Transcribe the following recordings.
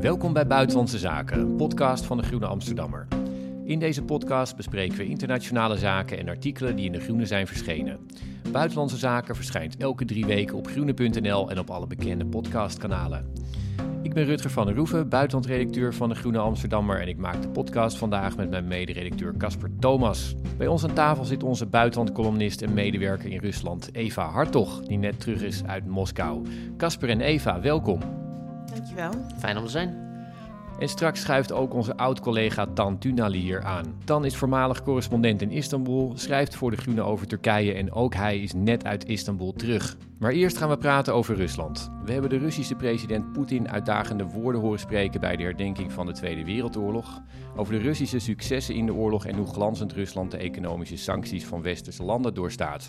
Welkom bij Buitenlandse Zaken, een podcast van de Groene Amsterdammer. In deze podcast bespreken we internationale zaken en artikelen die in de Groene zijn verschenen. Buitenlandse Zaken verschijnt elke drie weken op groene.nl en op alle bekende podcastkanalen. Ik ben Rutger van der Roeven, buitenlandredacteur van de Groene Amsterdammer en ik maak de podcast vandaag met mijn mederedacteur Casper Thomas. Bij ons aan tafel zit onze buitenlandcolumnist en medewerker in Rusland, Eva Hartog, die net terug is uit Moskou. Casper en Eva, welkom. Dankjewel. Fijn om te zijn. En straks schuift ook onze oud-collega Tan Tunali hier aan. Tan is voormalig correspondent in Istanbul, schrijft voor De Groene over Turkije en ook hij is net uit Istanbul terug. Maar eerst gaan we praten over Rusland. We hebben de Russische president Poetin uitdagende woorden horen spreken bij de herdenking van de Tweede Wereldoorlog. Over de Russische successen in de oorlog en hoe glanzend Rusland de economische sancties van westerse landen doorstaat.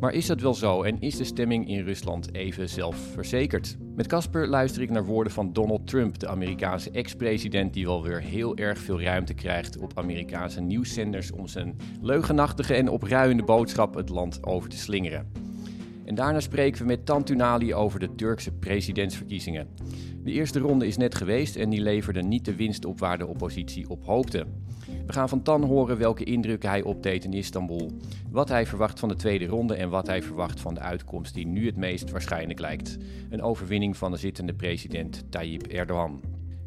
Maar is dat wel zo en is de stemming in Rusland even zelfverzekerd? Met Casper luister ik naar woorden van Donald Trump, de Amerikaanse ex-president die wel weer heel erg veel ruimte krijgt op Amerikaanse nieuwszenders om zijn leugenachtige en opruiende boodschap het land over te slingeren. En daarna spreken we met Tantunali over de Turkse presidentsverkiezingen. De eerste ronde is net geweest en die leverde niet de winst op waar de oppositie op hoopte. We gaan van Tan horen welke indrukken hij opdeed in Istanbul, wat hij verwacht van de tweede ronde en wat hij verwacht van de uitkomst die nu het meest waarschijnlijk lijkt. Een overwinning van de zittende president Tayyip Erdogan.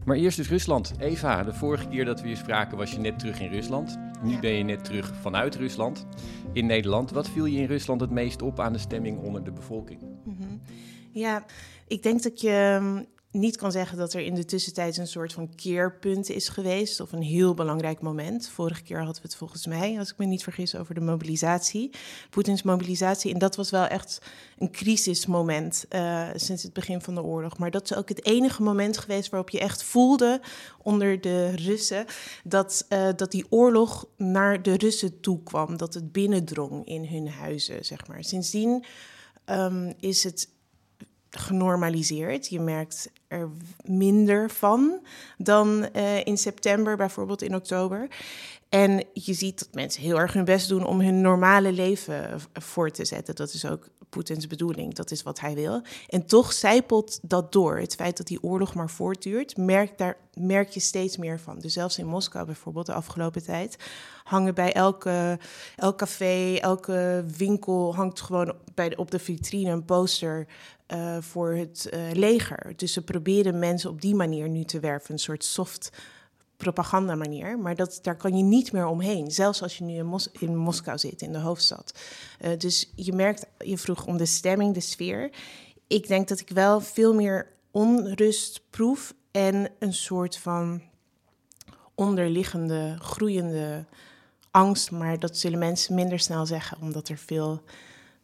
Maar eerst dus Rusland. Eva, de vorige keer dat we hier spraken was je net terug in Rusland. Nu ben je net terug vanuit Rusland in Nederland. Wat viel je in Rusland het meest op aan de stemming onder de bevolking? Mm Ja, ik denk dat je niet kan zeggen dat er in de tussentijd een soort van keerpunt is geweest of een heel belangrijk moment. Vorige keer hadden we het volgens mij, als ik me niet vergis, over de mobilisatie, Poetins mobilisatie. En dat was wel echt een crisismoment uh, sinds het begin van de oorlog. Maar dat is ook het enige moment geweest waarop je echt voelde onder de Russen dat, uh, dat die oorlog naar de Russen toe kwam, dat het binnendrong in hun huizen, zeg maar. Sindsdien um, is het genormaliseerd. Je merkt er minder van dan uh, in september, bijvoorbeeld in oktober. En je ziet dat mensen heel erg hun best doen om hun normale leven voor te zetten. Dat is ook Poetins bedoeling, dat is wat hij wil. En toch zijpelt dat door. Het feit dat die oorlog maar voortduurt, merk, daar merk je steeds meer van. Dus zelfs in Moskou bijvoorbeeld de afgelopen tijd hangen bij elke, elk café, elke winkel hangt gewoon bij de, op de vitrine een poster uh, voor het uh, leger. Dus ze proberen mensen op die manier nu te werven, een soort soft propaganda manier. Maar dat, daar kan je niet meer omheen, zelfs als je nu in, Mos in Moskou zit, in de hoofdstad. Uh, dus je merkt, je vroeg om de stemming, de sfeer. Ik denk dat ik wel veel meer onrust proef en een soort van onderliggende, groeiende angst. Maar dat zullen mensen minder snel zeggen, omdat er veel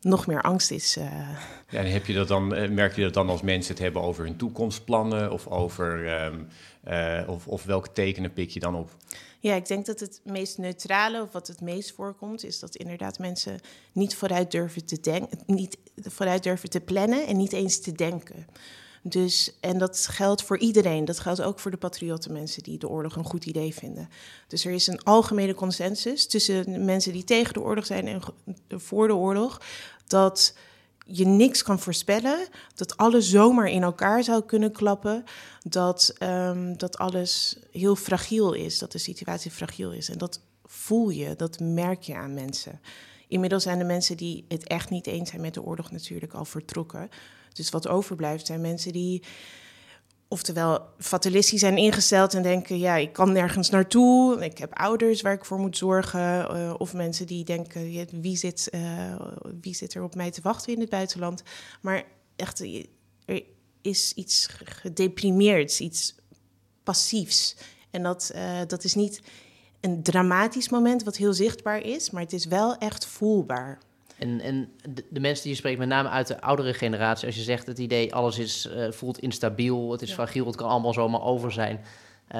nog meer angst is. Uh... Ja, en heb je dat dan, eh, merk je dat dan als mensen het hebben over hun toekomstplannen of over um, uh, of, of welke tekenen pik je dan op? Ja, ik denk dat het meest neutrale, of wat het meest voorkomt, is dat inderdaad mensen niet vooruit durven te denken, niet vooruit durven te plannen en niet eens te denken. Dus, en dat geldt voor iedereen. Dat geldt ook voor de patriotten, mensen die de oorlog een goed idee vinden. Dus er is een algemene consensus tussen mensen die tegen de oorlog zijn en voor de oorlog, dat je niks kan voorspellen, dat alles zomaar in elkaar zou kunnen klappen, dat, um, dat alles heel fragiel is, dat de situatie fragiel is. En dat voel je, dat merk je aan mensen. Inmiddels zijn de mensen die het echt niet eens zijn met de oorlog natuurlijk al vertrokken. Dus wat overblijft zijn mensen die oftewel fatalistisch zijn ingesteld en denken: ja, ik kan nergens naartoe, ik heb ouders waar ik voor moet zorgen. Uh, of mensen die denken: wie, zit, uh, wie zit er op mij te wachten in het buitenland? Maar echt, er is iets gedeprimeerds, iets passiefs. En dat, uh, dat is niet een dramatisch moment wat heel zichtbaar is, maar het is wel echt voelbaar. En, en de, mensen die je spreekt, met name uit de oudere generatie, als je zegt het idee alles is, uh, voelt instabiel, het is fragiel, het kan allemaal zomaar over zijn. Uh,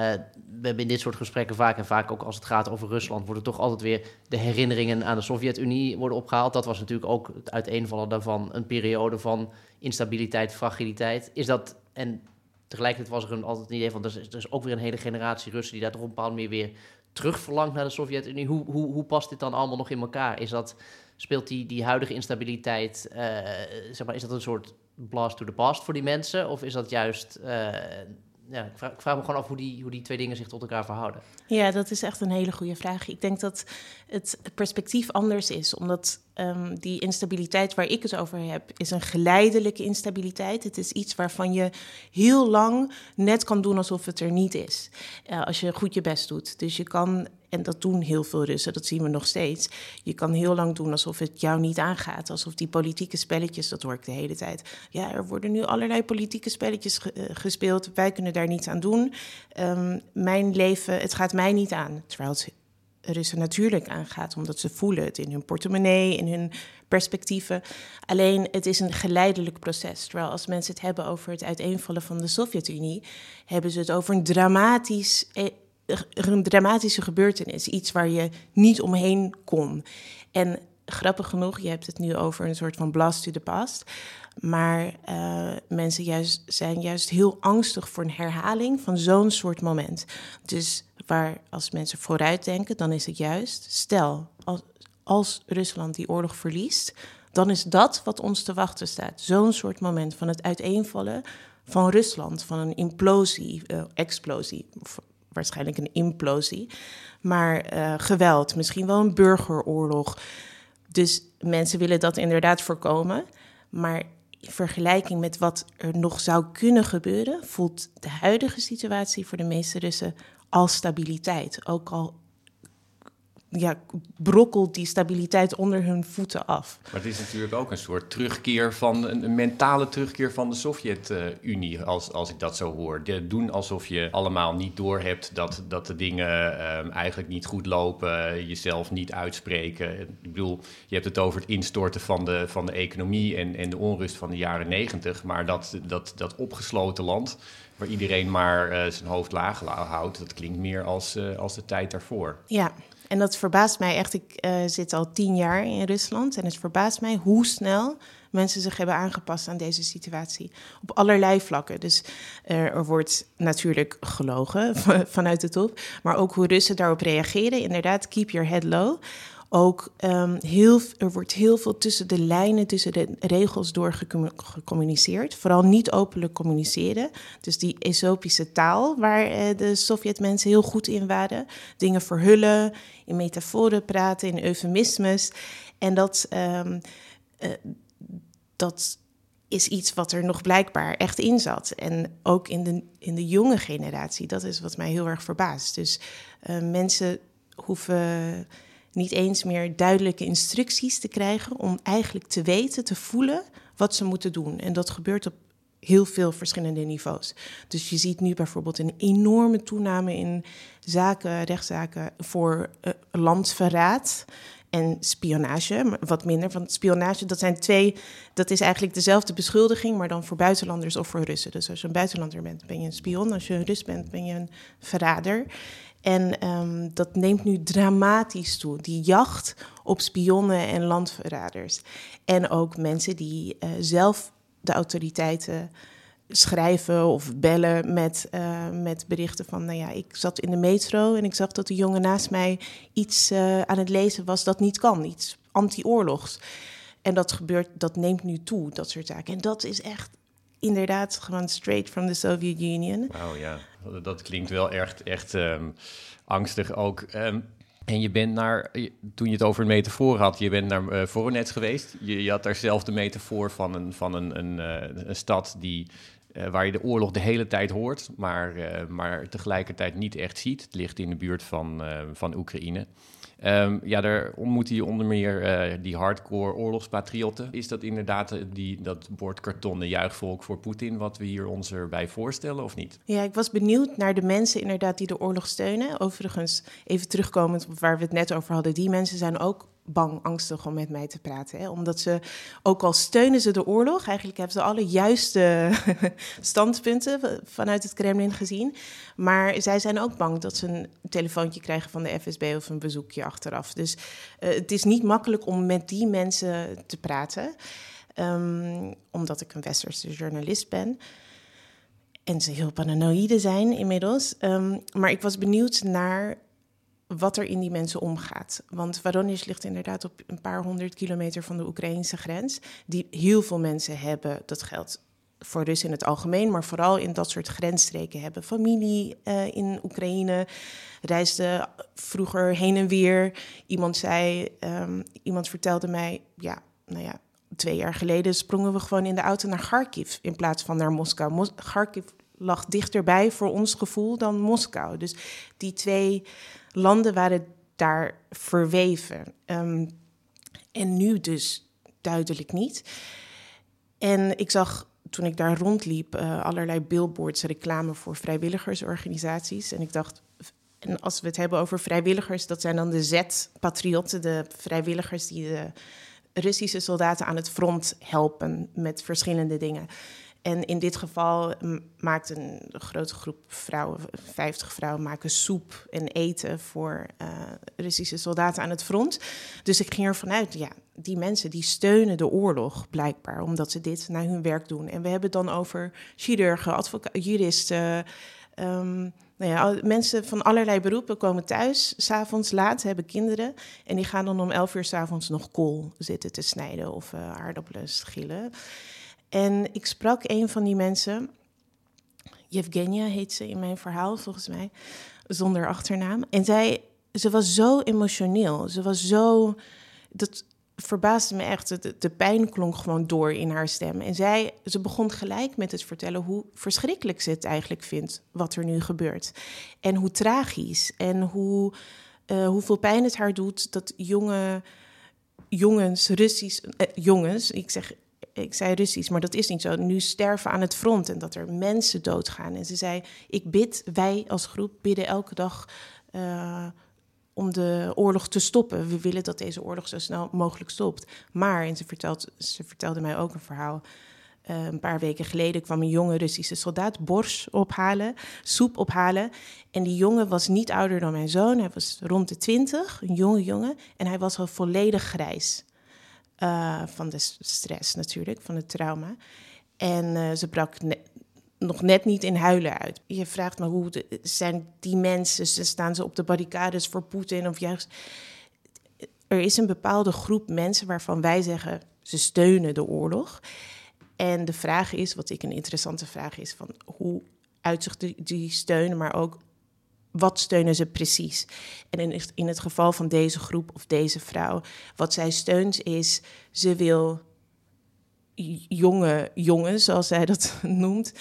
we hebben in dit soort gesprekken vaak en vaak ook als het gaat over Rusland, worden toch altijd weer de herinneringen aan de Sovjet-Unie worden opgehaald. Dat was natuurlijk ook het uiteenvallen daarvan een periode van instabiliteit, fragiliteit. Is dat, en tegelijkertijd was er een, altijd een idee van, er is, er is ook weer een hele generatie Russen die daar toch op een bepaalde manier weer terug verlangt naar de Sovjet-Unie. Hoe, hoe, hoe past dit dan allemaal nog in elkaar? Is dat speelt die, die huidige instabiliteit, uh, zeg maar, is dat een soort blast to the past voor die mensen? Of is dat juist, uh, ja, ik vraag, me gewoon af hoe die, hoe die twee dingen zich tot elkaar verhouden. Ja, dat is echt een hele goede vraag. Ik denk dat het perspectief anders is, omdat um, die instabiliteit waar ik het over heb, is een geleidelijke instabiliteit. Het is iets waarvan je heel lang net kan doen alsof het er niet is. Uh, als je goed je best doet. Dus je kan en dat doen heel veel Russen, dat zien we nog steeds. Je kan heel lang doen alsof het jou niet aangaat. Alsof die politieke spelletjes, dat hoor ik de hele tijd. Ja, er worden nu allerlei politieke spelletjes ge, uh, gespeeld. Wij kunnen daar niets aan doen. Um, mijn leven, het gaat mij niet aan. Terwijl het Russen natuurlijk aangaat, omdat ze voelen het in hun portemonnee, in hun perspectieven. Alleen het is een geleidelijk proces. Terwijl als mensen het hebben over het uiteenvallen van de Sovjet-Unie, hebben ze het over een dramatisch een dramatische gebeurtenis. Iets waar je niet omheen kon. En grappig genoeg, je hebt het nu over een soort van blast to the past. Maar uh, mensen juist, zijn juist heel angstig voor een herhaling van zo'n soort moment. Dus waar als mensen vooruit denken, dan is het juist, stel, als, als Rusland die oorlog verliest, dan is dat wat ons te wachten staat. Zo'n soort moment van het uiteenvallen van Rusland, van een implosie, uh, explosie, waarschijnlijk een implosie. Maar uh, geweld, misschien wel een burgeroorlog. Dus mensen willen dat inderdaad voorkomen. Maar in vergelijking met wat er nog zou kunnen gebeuren, voelt de huidige situatie voor de meeste Russen als stabiliteit. Ook al ja, brokkelt die stabiliteit onder hun voeten af. Maar het is natuurlijk ook een soort terugkeer van een, mentale terugkeer van de Sovjet-Unie, als, als ik dat zo hoor. De, doen alsof je allemaal niet doorhebt dat, dat de dingen um, eigenlijk niet goed lopen, jezelf niet uitspreken. Ik bedoel, je hebt het over het instorten van de, van de economie en, en de onrust van de jaren negentig, maar dat, dat, dat opgesloten land waar iedereen maar uh, zijn hoofd laag houdt, dat klinkt meer als, uh, als de tijd daarvoor. Ja, en dat verbaast mij echt. Ik uh, zit al tien jaar in Rusland en het verbaast mij hoe snel mensen zich hebben aangepast aan deze situatie. Op allerlei vlakken. Dus uh, er wordt natuurlijk gelogen vanuit de top, maar ook hoe Russen daarop reageren. Inderdaad, keep your head low ook um, heel, er wordt heel veel tussen de lijnen, tussen de regels door gecommuniceerd. Vooral niet openlijk communiceren. Dus die esopische taal, waar uh, de Sovjet-mensen heel goed in waren. Dingen verhullen, in metaforen praten, in eufemismes. En dat, um, uh, dat is iets wat er nog blijkbaar echt in zat. En ook in de, in de jonge generatie, dat is wat mij heel erg verbaast. Dus uh, mensen hoeven niet eens meer duidelijke instructies te krijgen om eigenlijk te weten, te voelen wat ze moeten doen. En dat gebeurt op heel veel verschillende niveaus. Dus je ziet nu bijvoorbeeld een enorme toename in zaken, rechtszaken voor uh, landverraad en spionage, wat minder. Want spionage, dat zijn twee, dat is eigenlijk dezelfde beschuldiging, maar dan voor buitenlanders of voor Russen. Dus als je een buitenlander bent, ben je een spion. Als je een Rus bent, ben je een verrader. En um, dat neemt nu dramatisch toe. Die jacht op spionnen en landverraders. En ook mensen die uh, zelf de autoriteiten schrijven of bellen met, uh, met berichten van... nou ja, ik zat in de metro en ik zag dat de jongen naast mij iets uh, aan het lezen was dat niet kan. Iets anti-oorlogs. En dat gebeurt, dat neemt nu toe, dat soort zaken. En dat is echt inderdaad gewoon straight from the Soviet Union. Oh ja, dat klinkt wel echt, echt um, angstig ook. Um, En je bent naar, toen je het over een metafoor had, je bent naar uh, Voronezh geweest. Je, je, had daar zelf de metafoor van een, van een, een, een stad die, uh, waar je de oorlog de hele tijd hoort, maar, maar tegelijkertijd niet echt ziet. Het ligt in de buurt van, van Oekraïne. Um, ja, daar ontmoet hij onder meer die hardcore oorlogspatriotten. Is dat inderdaad die, dat bord kartonnen juichvolk voor Poetin, wat we hier ons erbij voorstellen, of niet? Ja, ik was benieuwd naar de mensen inderdaad die de oorlog steunen. Overigens, even terugkomend op waar we het net over hadden, die mensen zijn ook bang, angstig om met mij te praten. Hè? Omdat ze, ook al steunen ze de oorlog, eigenlijk hebben ze alle juiste standpunten vanuit het Kremlin gezien. Maar zij zijn ook bang dat ze een telefoontje krijgen van de FSB of een bezoekje achteraf. Dus uh, het is niet makkelijk om met die mensen te praten, um, omdat ik een westerse journalist ben. En ze heel paranoïde zijn inmiddels. Um, maar ik was benieuwd naar wat er in die mensen omgaat. Want Voronezh ligt inderdaad op een paar honderd kilometer van de Oekraïnse grens, die heel veel mensen hebben. Dat geldt voor Russen in het algemeen, maar vooral in dat soort grensstreken hebben. Familie uh, in Oekraïne reisde vroeger heen en weer. Iemand zei, um, iemand vertelde mij, ja, nou ja, twee jaar geleden sprongen we gewoon in de auto naar Kharkiv in plaats van naar Moskou. Mos Kharkiv lag dichterbij voor ons gevoel dan Moskou. Dus die twee landen waren daar verweven. Um, en nu dus duidelijk niet. En ik zag toen ik daar rondliep uh, allerlei billboards, reclame voor vrijwilligersorganisaties. En ik dacht, en als we het hebben over vrijwilligers, dat zijn dan de Z-patriotten, de vrijwilligers die de Russische soldaten aan het front helpen met verschillende dingen. En in dit geval maakt een grote groep vrouwen, 50 vrouwen, maken soep en eten voor uh, Russische soldaten aan het front. Dus ik ging ervan uit, ja, die mensen die steunen de oorlog blijkbaar, omdat ze dit naar hun werk doen. En we hebben het dan over chirurgen, juristen. Um, nou ja, mensen van allerlei beroepen komen thuis, s'avonds laat, hebben kinderen. En die gaan dan om 11 uur s'avonds nog kool zitten te snijden of uh, aardappelen schillen. En ik sprak een van die mensen, Yevgenia heet ze in mijn verhaal volgens mij, zonder achternaam. En zij, ze was zo emotioneel, ze was zo, dat verbaasde me echt, de, de pijn klonk gewoon door in haar stem. En zij, ze begon gelijk met het vertellen hoe verschrikkelijk ze het eigenlijk vindt, wat er nu gebeurt. En hoe tragisch en hoe, uh, hoeveel pijn het haar doet dat jonge jongens, Russisch, eh, jongens, ik zeg ik zei Russisch, maar dat is niet zo. Nu sterven aan het front en dat er mensen doodgaan. En ze zei: Ik bid, wij als groep bidden elke dag uh, om de oorlog te stoppen. We willen dat deze oorlog zo snel mogelijk stopt. Maar, en ze, ze vertelde mij ook een verhaal. Uh, een paar weken geleden kwam een jonge Russische soldaat bors ophalen, soep ophalen. En die jongen was niet ouder dan mijn zoon. Hij was rond de twintig, een jonge jongen. En hij was al volledig grijs. Uh, van de stress natuurlijk, van het trauma. En uh, ze brak nog net niet in huilen uit. Je vraagt me hoe zijn die mensen, staan ze op de barricades voor Poetin of juist. Er is een bepaalde groep mensen waarvan wij zeggen ze steunen de oorlog. En de vraag is, wat ik een interessante vraag is, van hoe uitzicht die, die steun, maar ook wat steunen ze precies? En in, in het geval van deze groep of deze vrouw, wat zij steunt is, ze wil jonge jongens, zoals zij dat noemt,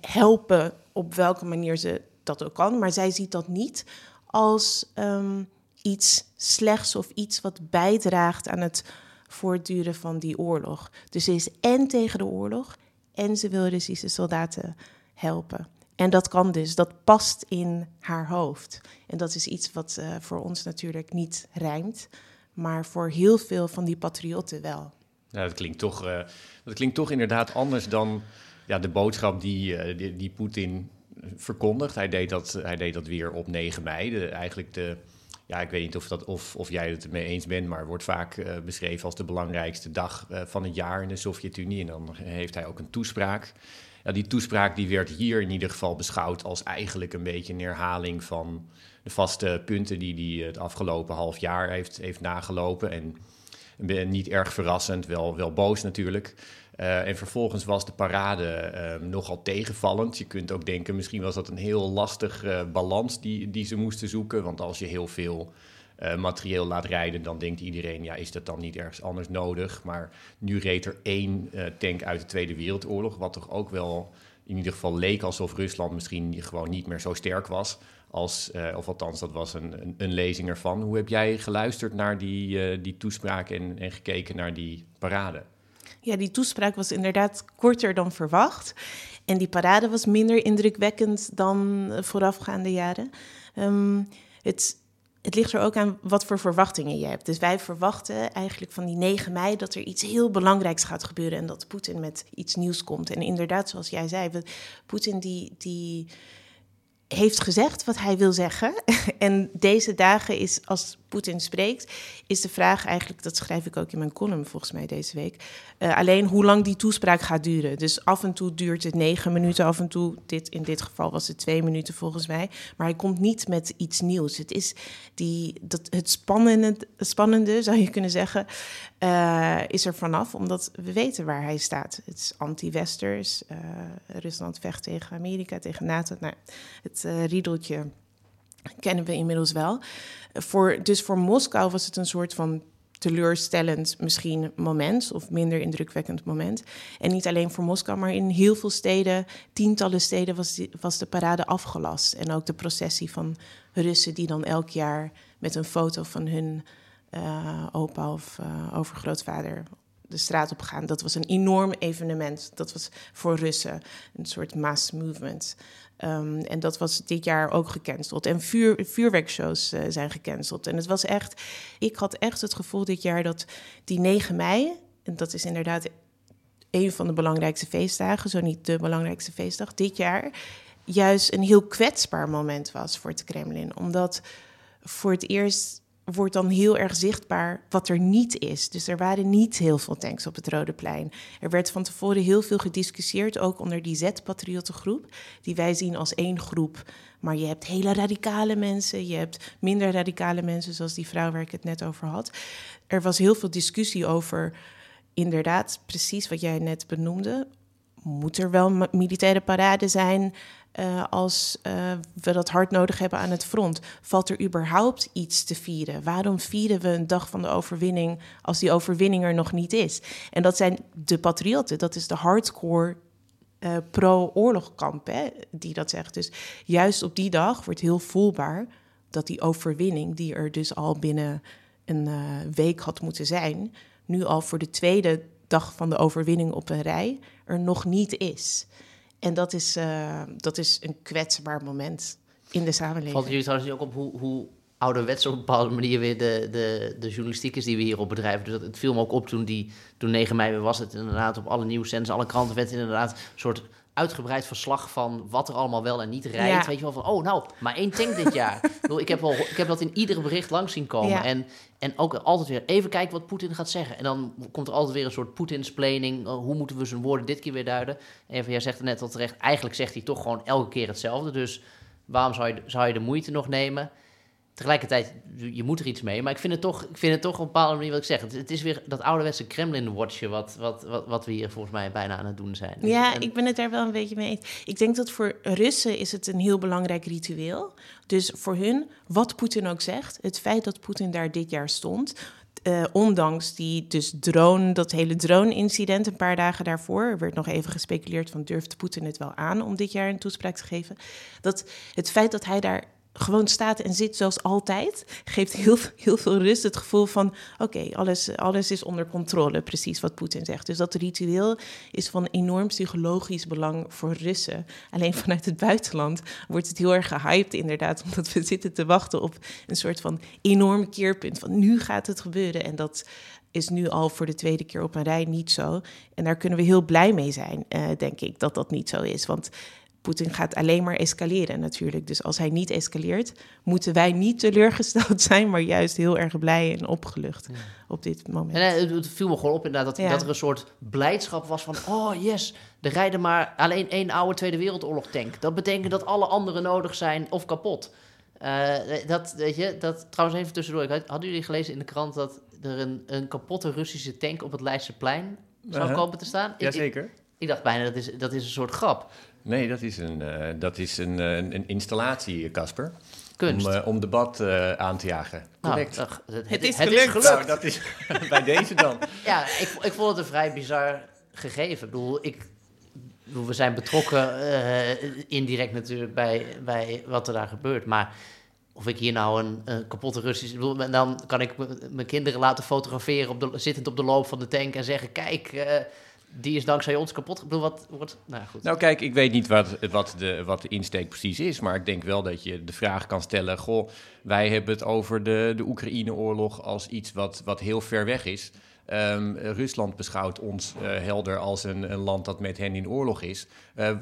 helpen op welke manier ze dat ook kan. Maar zij ziet dat niet als um, iets slechts of iets wat bijdraagt aan het voortduren van die oorlog. Dus ze is en tegen de oorlog en ze wil Russische soldaten helpen. En dat kan dus, dat past in haar hoofd. En dat is iets wat uh, voor ons natuurlijk niet rijmt, maar voor heel veel van die patriotten wel. Ja, dat klinkt toch, uh, dat klinkt toch inderdaad anders dan ja, de boodschap die, uh, die, die Poetin verkondigt. Hij deed, dat, hij deed dat weer op 9 mei. Eigenlijk de, ja, ik weet niet of, dat, of, of jij het ermee eens bent, maar wordt vaak beschreven als de belangrijkste dag van het jaar in de Sovjet-Unie. En dan heeft hij ook een toespraak ja, die toespraak die werd hier in ieder geval beschouwd als eigenlijk een beetje een herhaling van de vaste punten die hij het afgelopen half jaar heeft, heeft nagelopen. En niet erg verrassend, wel, wel boos natuurlijk. Uh, en vervolgens was de parade uh, nogal tegenvallend. Je kunt ook denken, misschien was dat een heel lastig uh, balans die, die ze moesten zoeken. Want als je heel veel uh, materieel laat rijden, dan denkt iedereen, ja, is dat dan niet ergens anders nodig? Maar nu reed er één uh, tank uit de Tweede Wereldoorlog, wat toch ook wel in ieder geval leek alsof Rusland misschien gewoon niet meer zo sterk was. Als, uh, of althans, dat was een, een, lezing ervan. Hoe heb jij geluisterd naar die, die toespraak en, en gekeken naar die parade? Ja, die toespraak was inderdaad korter dan verwacht. En die parade was minder indrukwekkend dan voorafgaande jaren. Um, het, het ligt er ook aan wat voor verwachtingen je hebt. Dus wij verwachten eigenlijk van die 9 mei dat er iets heel belangrijks gaat gebeuren en dat Poetin met iets nieuws komt. En inderdaad, zoals jij zei, Poetin die, die heeft gezegd wat hij wil zeggen. en deze dagen is, als Poetin spreekt, is de vraag eigenlijk, dat schrijf ik ook in mijn column volgens mij deze week, uh, alleen hoe lang die toespraak gaat duren. Dus af en toe duurt het negen minuten, af en toe, dit, in dit geval was het twee minuten volgens mij, maar hij komt niet met iets nieuws. Het is die, dat, het spannende, spannende, zou je kunnen zeggen, uh, is er vanaf, omdat we weten waar hij staat. Het is anti-westers, uh, Rusland vecht tegen Amerika, tegen NATO. Nou, het riedeltje kennen we inmiddels wel. Voor, dus voor Moskou was het een soort van teleurstellend misschien moment, of minder indrukwekkend moment. En niet alleen voor Moskou, maar in heel veel steden, tientallen steden, was, was de parade afgelast. En ook de processie van Russen die dan elk jaar met een foto van hun uh, opa of uh, overgrootvader de straat op gaan. Dat was een enorm evenement. Dat was voor Russen een soort mass movement. Um, en dat was dit jaar ook gecanceld. En vuur, vuurwerkshows uh, zijn gecanceld. En het was echt, ik had echt het gevoel dit jaar dat die 9 mei, en dat is inderdaad een van de belangrijkste feestdagen, zo niet de belangrijkste feestdag dit jaar, juist een heel kwetsbaar moment was voor het Kremlin. Omdat voor het eerst wordt dan heel erg zichtbaar wat er niet is. Dus er waren niet heel veel tanks op het Rode Plein. Er werd van tevoren heel veel gediscussieerd, ook onder die Z-patriottengroep, die wij zien als één groep. Maar je hebt hele radicale mensen, je hebt minder radicale mensen, zoals die vrouw waar ik het net over had. Er was heel veel discussie over, inderdaad, precies wat jij net benoemde. Moet er wel militaire parade zijn? uh, als uh, we dat hard nodig hebben aan het front? Valt er überhaupt iets te vieren? Waarom vieren we een dag van de overwinning als die overwinning er nog niet is? En dat zijn de patriotten, dat is de hardcore uh, pro-oorlogkamp die dat zegt. Dus juist op die dag wordt heel voelbaar dat die overwinning, die er dus al binnen een week had moeten zijn, nu al voor de tweede dag van de overwinning op een rij er nog niet is. En dat is, uh, dat is een kwetsbaar moment in de samenleving. Valt jullie trouwens ook op hoe, hoe ouderwets op een bepaalde manier weer de, de, de journalistiek is die we hier op bedrijven. Dus dat, het viel me ook op toen, die, toen 9 mei was het inderdaad op alle nieuwszenders, alle kranten werd inderdaad een soort uitgebreid verslag van wat er allemaal wel en niet rijdt. Weet je wel van, oh nou, maar één tank dit jaar. ik, heb wel, ik heb dat in iedere bericht langs zien komen. En, en ook altijd weer even kijken wat Poetin gaat zeggen. En dan komt er altijd weer een soort Poetinsplaining. Uh, hoe moeten we zijn woorden dit keer weer duiden? Even, jij zegt net al terecht, eigenlijk zegt hij toch gewoon elke keer hetzelfde. Dus waarom zou je, zou je de moeite nog nemen? Tegelijkertijd, je moet er iets mee. Maar ik vind het toch, ik vind het toch op een bepaalde manier wat ik zeg. Het, is weer dat ouderwetse Kremlin-watchen wat, wat, wat, wat, we hier volgens mij bijna aan het doen zijn. Ja, ik ben het daar wel een beetje mee eens. Ik denk dat voor Russen is het een heel belangrijk ritueel. Dus voor hun, wat Poetin ook zegt, het feit dat Poetin daar dit jaar stond... Uh, ondanks die dus drone, dat hele drone-incident een paar dagen daarvoor, er werd nog even gespeculeerd van durft Poetin het wel aan om dit jaar een toespraak te geven. Dat het feit dat hij daar gewoon staat en zit zoals altijd, geeft heel, heel veel rust. Het gevoel van, oké, alles, alles is onder controle, precies wat Poetin zegt. Dus dat ritueel is van enorm psychologisch belang voor Russen. Alleen vanuit het buitenland wordt het heel erg gehyped inderdaad, omdat we zitten te wachten op een soort van enorm keerpunt van nu gaat het gebeuren. En dat is nu al voor de tweede keer op een rij niet zo. En daar kunnen we heel blij mee zijn, uh, denk ik, dat dat niet zo is. Want Poetin gaat alleen maar escaleren natuurlijk. Dus als hij niet escaleert, moeten wij niet teleurgesteld zijn, maar juist heel erg blij en opgelucht op dit moment. En eh, het viel me gewoon op inderdaad dat, dat er een soort blijdschap was van, oh yes, er rijden maar alleen één oude Tweede Wereldoorlog tank. Dat betekent dat alle anderen nodig zijn of kapot. Uh, dat, weet je, dat trouwens even tussendoor. Hadden jullie gelezen in de krant dat er een, een kapotte Russische tank op het Leidseplein zou uh -huh. komen te staan? Jazeker. Ik, ik dacht bijna, dat is, dat is een soort grap. Nee, dat is een, uh, dat is een, een, een installatie, Casper. Kunst. Om, uh, om debat uh, aan te jagen. Correct. Nou, het, Het het is het gelukt. gelukt. Nou, dat is bij deze dan. Ja, ik, ik vond het een vrij bizar gegeven. Ik bedoel, ik, bedoel, we zijn betrokken eh, indirect natuurlijk bij, bij wat er daar gebeurt. Maar of ik hier nou een, een kapotte Russische... ik bedoel, Dan kan ik mijn kinderen laten fotograferen op de, zittend op de loop van de tank... en zeggen, kijk, eh, die is dankzij ons kapot. Ik bedoel, wat wordt... Nou goed. Nou, kijk, ik weet niet wat, wat, de, wat de insteek precies is, maar ik denk wel dat je de vraag kan stellen: Goh, wij hebben het over de, de Oekraïne-oorlog als iets wat, wat heel ver weg is. Ehm, Rusland beschouwt ons eh, helder als een, land dat met hen in oorlog is. Eh,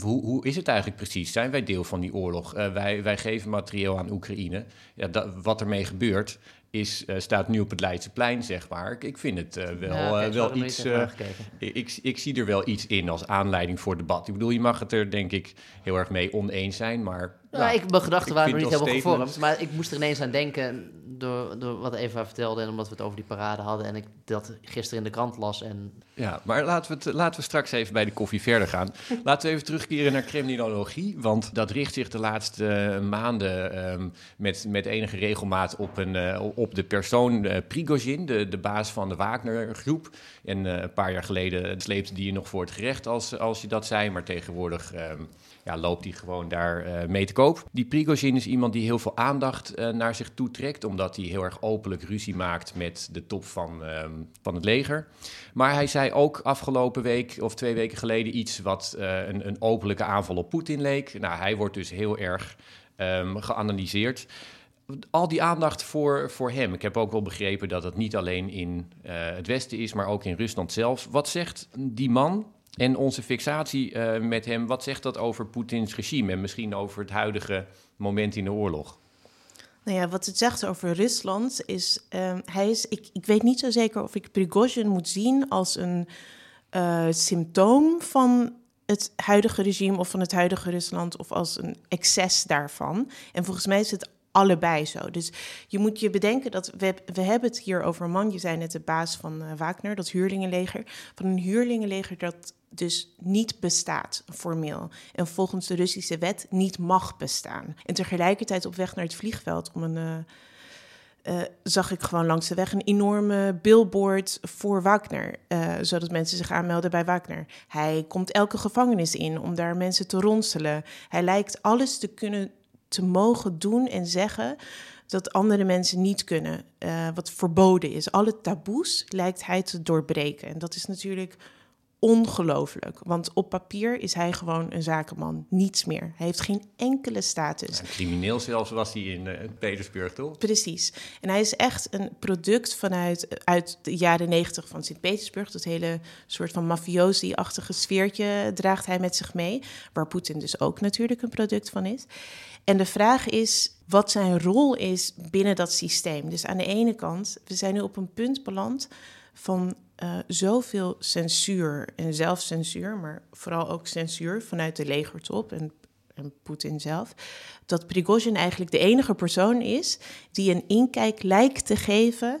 hoe, hoe is het eigenlijk precies? Zijn wij deel van die oorlog? Eh, wij, wij geven materieel aan Oekraïne. Ja, dat, wat ermee gebeurt, is, eh, staat nu op het Leidseplein, zeg maar. Ik, ik vind het eh, wel, Ja, eh, wel iets. aangekeken. ik, ik zie er wel iets in als aanleiding voor debat. Ik bedoel, je mag het er denk ik heel erg mee oneens zijn, maar... Nou, ja, ik, mijn gedachten ik waren nog niet helemaal als gevormd. Maar ik moest er ineens aan denken door, door wat Eva vertelde... en omdat we het over die parade hadden... en ik dat gisteren in de krant las. En Ja, maar laten we, het, laten we straks even bij de koffie verder gaan. laten we even terugkeren naar criminologie, want dat richt zich de laatste maanden ehm, met, met enige regelmaat op, een, op de persoon eh, Prigozhin, de, de baas van de Wagner-groep. En eh, een paar jaar geleden sleepte die je nog voor het gerecht als, als je dat zei, maar tegenwoordig... ehm, ja, loopt hij gewoon daar eh, mee te koop. Die Prigozhin is iemand die heel veel aandacht naar zich toe trekt, omdat hij heel erg openlijk ruzie maakt met de top van, ehm, van het leger. Maar hij zei ook afgelopen week of twee weken geleden iets wat een, een openlijke aanval op Poetin leek. Nou, hij wordt dus heel erg ehm, geanalyseerd. Al die aandacht voor, voor hem. Ik heb ook wel begrepen dat het niet alleen in eh, het Westen is, maar ook in Rusland zelf. Wat zegt die man en onze fixatie eh, met hem, wat zegt dat over Poetins regime en misschien over het huidige moment in de oorlog? Nou ja, wat het zegt over Rusland is, ehm, hij is ik, ik weet niet zo zeker of ik Prigozhin moet zien als een eh, symptoom van het huidige regime of van het huidige Rusland of als een excess daarvan. En volgens mij is het allebei zo. Dus je moet je bedenken dat we, we hebben het hier over een man, je zei net de baas van eh, Wagner, dat huurlingenleger, van een huurlingenleger dat dus niet bestaat formeel en volgens de Russische wet niet mag bestaan. En tegelijkertijd op weg naar het vliegveld om een eh, eh, zag ik gewoon langs de weg een enorme billboard voor Wagner, zodat mensen zich aanmelden bij Wagner. Hij komt elke gevangenis in om daar mensen te ronselen. Hij lijkt alles te kunnen, te mogen doen en zeggen dat andere mensen niet kunnen, eh, wat verboden is. Alle taboes lijkt hij te doorbreken. En dat is natuurlijk ongelooflijk, want op papier is hij gewoon een zakenman, niets meer. Hij heeft geen enkele status. Ja, crimineel zelfs was hij in eh, Petersburg, toch? Precies. En hij is echt een product vanuit uit de jaren negentig van Sint-Petersburg. Dat hele soort van mafiosi-achtige sfeertje draagt hij met zich mee. Waar Poetin dus ook natuurlijk een product van is. En de vraag is wat zijn rol is binnen dat systeem. Dus aan de ene kant, we zijn nu op een punt beland van eh, zoveel censuur en zelfcensuur, maar vooral ook censuur vanuit de legertop en, en Poetin zelf, dat Prigozhin eigenlijk de enige persoon is die een inkijk lijkt te geven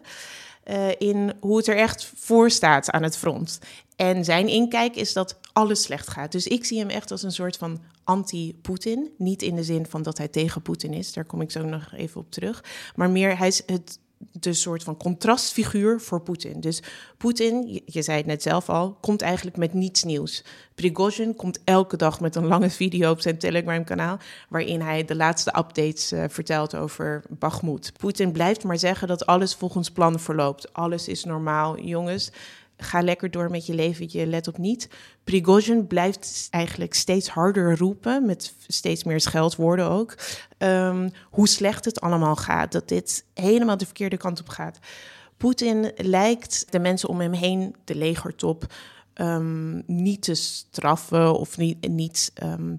eh, in hoe het er echt voor staat aan het front. En zijn inkijk is dat alles slecht gaat. Dus ik zie hem echt als een soort van anti-Poetin. Niet in de zin van dat hij tegen Poetin is, daar kom ik zo nog even op terug. Maar meer, hij is het, de soort van contrastfiguur voor Poetin. Dus Poetin, je, zei het net zelf al, komt eigenlijk met niets nieuws. Prigozhin komt elke dag met een lange video op zijn Telegram-kanaal... waarin hij de laatste updates eh, vertelt over Bakhmut. Poetin blijft maar zeggen dat alles volgens plan verloopt. Alles is normaal. Jongens, ga lekker door met je leventje, let op niet. Prigozhin blijft eigenlijk steeds harder roepen, met steeds meer scheldwoorden ook, ehm, hoe slecht het allemaal gaat, dat dit helemaal de verkeerde kant op gaat. Poetin lijkt de mensen om hem heen, de legertop, ehm, niet te straffen of niet, niet ehm,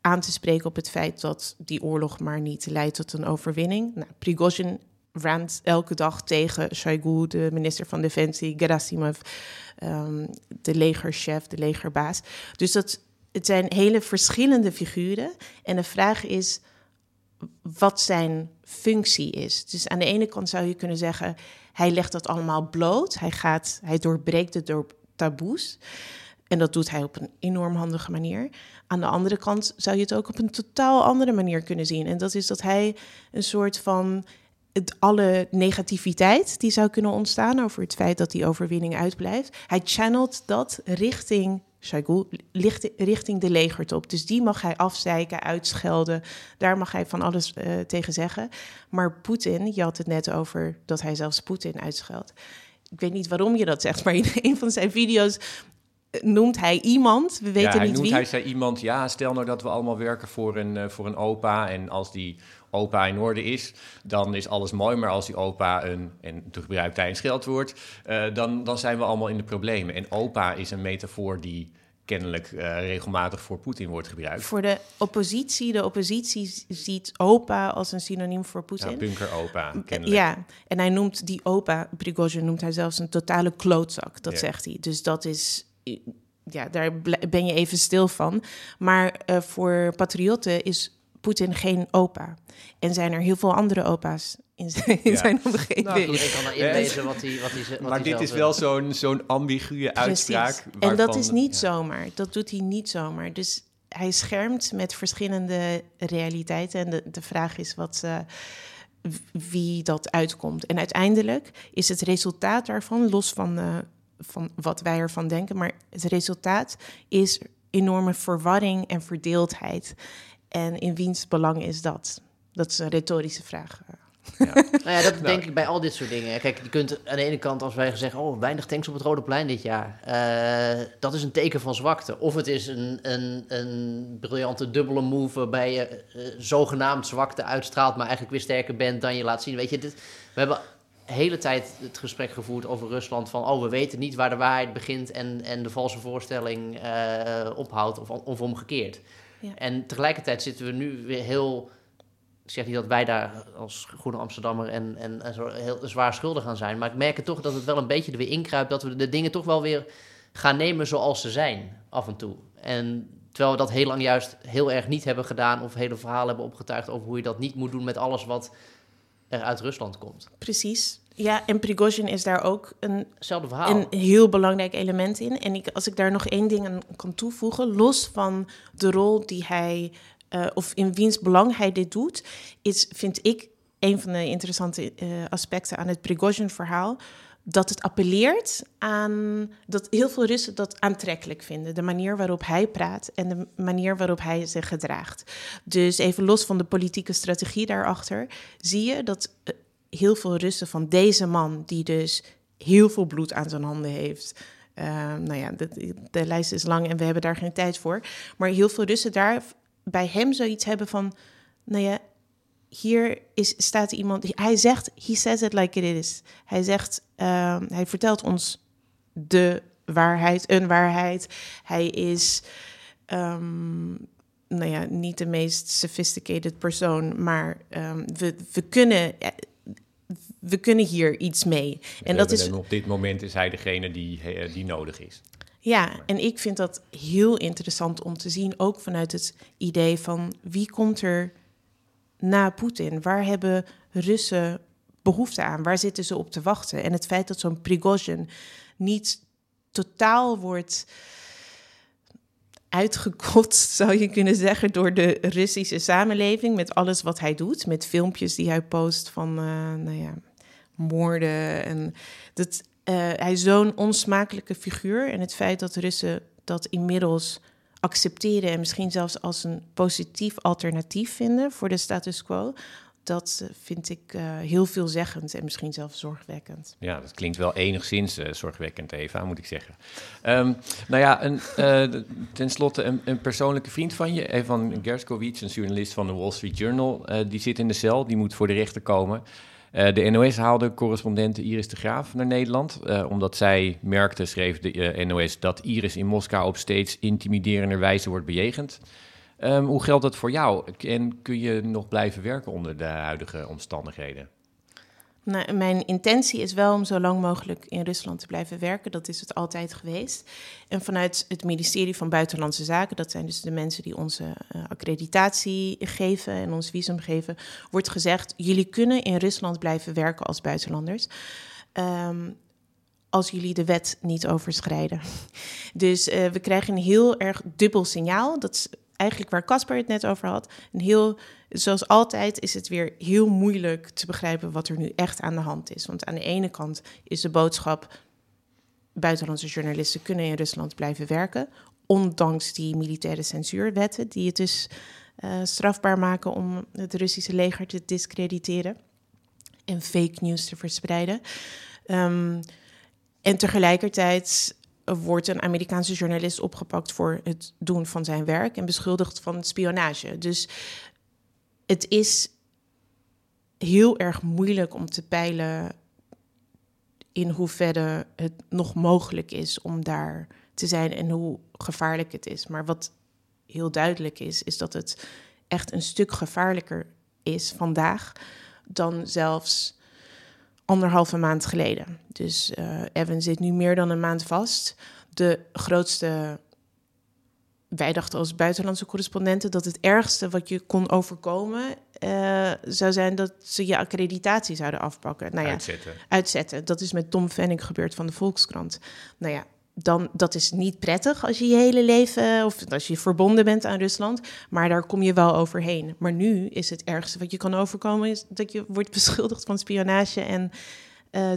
aan te spreken op het feit dat die oorlog maar niet leidt tot een overwinning. Nou, Prigozhin rant elke dag tegen Shoigu, de minister van Defensie, Gerasimov, um, de legerchef, de legerbaas. Dus dat, het zijn hele verschillende figuren. En de vraag is wat zijn functie is. Dus aan de ene kant zou je kunnen zeggen, hij legt dat allemaal bloot. Hij, gaat, hij doorbreekt het door taboes. En dat doet hij op een enorm handige manier. Aan de andere kant zou je het ook op een totaal andere manier kunnen zien. En dat is dat hij een soort van het, alle negativiteit die zou kunnen ontstaan over het feit dat die overwinning uitblijft. Hij channelt dat richting Shoigu, richting de legertop. Dus die mag hij afzeiken, uitschelden. Daar mag hij van alles uh, tegen zeggen. Maar Poetin, je had het net over dat hij zelfs Poetin uitscheldt. Ik weet niet waarom je dat zegt, maar in een van zijn video's noemt hij iemand. We weten ja, hij niet noemt, wie. Hij zei iemand, ja, stel nou dat we allemaal werken voor een, uh, voor een opa. En als die opa in orde is, dan is alles mooi. Maar als die opa een, en toen gebruikt hij een scheldwoord, uh, dan, dan zijn we allemaal in de problemen. En opa is een metafoor die kennelijk uh, regelmatig voor Poetin wordt gebruikt. Voor de oppositie, de oppositie ziet opa als een synoniem voor Poetin. Ja, bunker-opa, kennelijk. Ja, en hij noemt die opa, Prigozhin noemt hij zelfs een totale klootzak, dat ja. zegt hij. Dus dat is ja, daar ben je even stil van. Maar uh, voor patriotten is Poetin geen opa. En zijn er heel veel andere opa's in zijn, in Ja. zijn omgeving. Nou, iedereen kan inlezen wat hij wat hij wat Maar dit is wil. wel zo'n zo'n ambiguë uitspraak. Precies. En dat waarvan- is niet ja. zomaar. Dat doet hij niet zomaar. Dus hij schermt met verschillende realiteiten. En de, de vraag is wat, eh, w- wie dat uitkomt. En uiteindelijk is het resultaat daarvan, los van, eh, van wat wij ervan denken, maar het resultaat is enorme verwarring en verdeeldheid. En in wiens belang is dat? Dat is een retorische vraag. Nou ja, dat denk ik bij al dit soort dingen. Kijk, je kunt aan de ene kant, als wij zeggen, oh, weinig tanks op het Rode Plein dit jaar, eh, dat is een teken van zwakte. Of het is een, een, een briljante dubbele move waarbij je eh, zogenaamd zwakte uitstraalt, maar eigenlijk weer sterker bent dan je laat zien. Weet je, dit, we hebben de hele tijd het gesprek gevoerd over Rusland van, oh, we weten niet waar de waarheid begint en, en de valse voorstelling eh, ophoudt of, of omgekeerd. Ja. En tegelijkertijd zitten we nu weer heel ik zeg niet dat wij daar als Groene Amsterdammer en, en, en zo heel zwaar schuldig aan zijn. Maar ik merk het toch dat het wel een beetje er weer inkruipt. Dat we de dingen toch wel weer gaan nemen zoals ze zijn, af en toe. En terwijl we dat heel lang juist heel erg niet hebben gedaan. Of hele verhalen hebben opgetuigd over hoe je dat niet moet doen met alles wat er uit Rusland komt. Precies. Ja, en Prigozhin is daar ook een verhaal. een heel belangrijk element in. En ik, als ik daar nog één ding aan kan toevoegen, los van de rol die hij, eh, of in wiens belang hij dit doet, is, vind ik, een van de interessante eh, aspecten aan het Prigozhin-verhaal. Dat het appelleert aan dat heel veel Russen dat aantrekkelijk vinden. De manier waarop hij praat en de manier waarop hij zich gedraagt. Dus even los van de politieke strategie daarachter, zie je dat eh, heel veel Russen van deze man, die dus heel veel bloed aan zijn handen heeft. Uh, nou ja, de, de, lijst is lang en we hebben daar geen tijd voor. Maar heel veel Russen daar bij hem zoiets hebben van, nou ja, hier is, staat iemand, hij zegt, he says it like it is. Hij zegt, uh, hij vertelt ons de waarheid, een waarheid. Hij is, um, nou ja, niet de meest sophisticated persoon, maar we, we kunnen we kunnen hier iets mee. En dat is... op dit moment is hij degene die, die nodig is. Ja, en ik vind dat heel interessant om te zien, ook vanuit het idee van wie komt er na Poetin? Waar hebben Russen behoefte aan? Waar zitten ze op te wachten? En het feit dat zo'n Prigozhin niet totaal wordt uitgekotst, zou je kunnen zeggen, door de Russische samenleving met alles wat hij doet, met filmpjes die hij post van, uh, nou ja, moorden en dat uh, hij zo'n onsmakelijke figuur en het feit dat Russen dat inmiddels accepteren en misschien zelfs als een positief alternatief vinden voor de status quo, dat vind ik uh, heel veelzeggend en misschien zelfs zorgwekkend. Ja, dat klinkt wel enigszins uh, zorgwekkend, Eva, moet ik zeggen. Um, nou ja, een, uh, ten slotte een, een, persoonlijke vriend van je, Evan Gershkovich, een journalist van de Wall Street Journal, die zit in de cel, die moet voor de rechter komen. Uh, de NOS haalde correspondente Iris de Graaf naar Nederland, uh, omdat zij merkte, schreef de uh, NOS, dat Iris in Moskou op steeds intimiderender wijze wordt bejegend. Um, hoe geldt dat voor jou? En kun je nog blijven werken onder de huidige omstandigheden? Nou, mijn intentie is wel om zo lang mogelijk in Rusland te blijven werken. Dat is het altijd geweest. En vanuit het ministerie van Buitenlandse Zaken, dat zijn dus de mensen die onze uh, accreditatie geven en ons visum geven, wordt gezegd: jullie kunnen in Rusland blijven werken als buitenlanders. Um, als jullie de wet niet overschrijden. Dus uh, we krijgen een heel erg dubbel signaal. Dat is eigenlijk waar Casper het net over had. Een heel, zoals altijd is het weer heel moeilijk te begrijpen wat er nu echt aan de hand is. Want aan de ene kant is de boodschap: buitenlandse journalisten kunnen in Rusland blijven werken, ondanks die militaire censuurwetten die het dus uh, strafbaar maken om het Russische leger te discrediteren en fake news te verspreiden. Um, en tegelijkertijd wordt een Amerikaanse journalist opgepakt voor het doen van zijn werk en beschuldigd van spionage. Dus het is heel erg moeilijk om te peilen in hoeverre het nog mogelijk is om daar te zijn en hoe gevaarlijk het is. Maar wat heel duidelijk is, is dat het echt een stuk gevaarlijker is vandaag dan zelfs anderhalve maand geleden. Dus uh, Evan zit nu meer dan een maand vast. De grootste. Wij dachten als buitenlandse correspondenten dat het ergste wat je kon overkomen uh, zou zijn dat ze je accreditatie zouden afpakken. Nou ja, uitzetten. Uitzetten. Dat is met Tom Venning gebeurd van de Volkskrant. Nou ja, dan dat is niet prettig als je je hele leven of als je verbonden bent aan Rusland, maar daar kom je wel overheen. Maar nu is het ergste wat je kan overkomen is dat je wordt beschuldigd van spionage en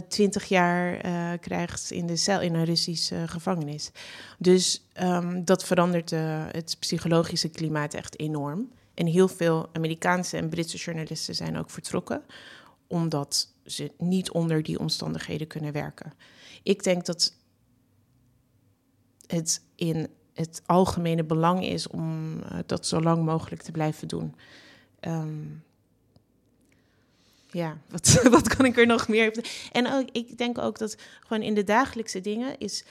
twintig jaar uh, krijgt in de cel in een Russische gevangenis. Dus um, dat verandert het psychologische klimaat echt enorm. En heel veel Amerikaanse en Britse journalisten zijn ook vertrokken, omdat ze niet onder die omstandigheden kunnen werken. Ik denk dat het in het algemene belang is om dat zo lang mogelijk te blijven doen. Um, ja, wat, wat kan ik er nog meer? En ook, ik denk ook dat gewoon in de dagelijkse dingen is.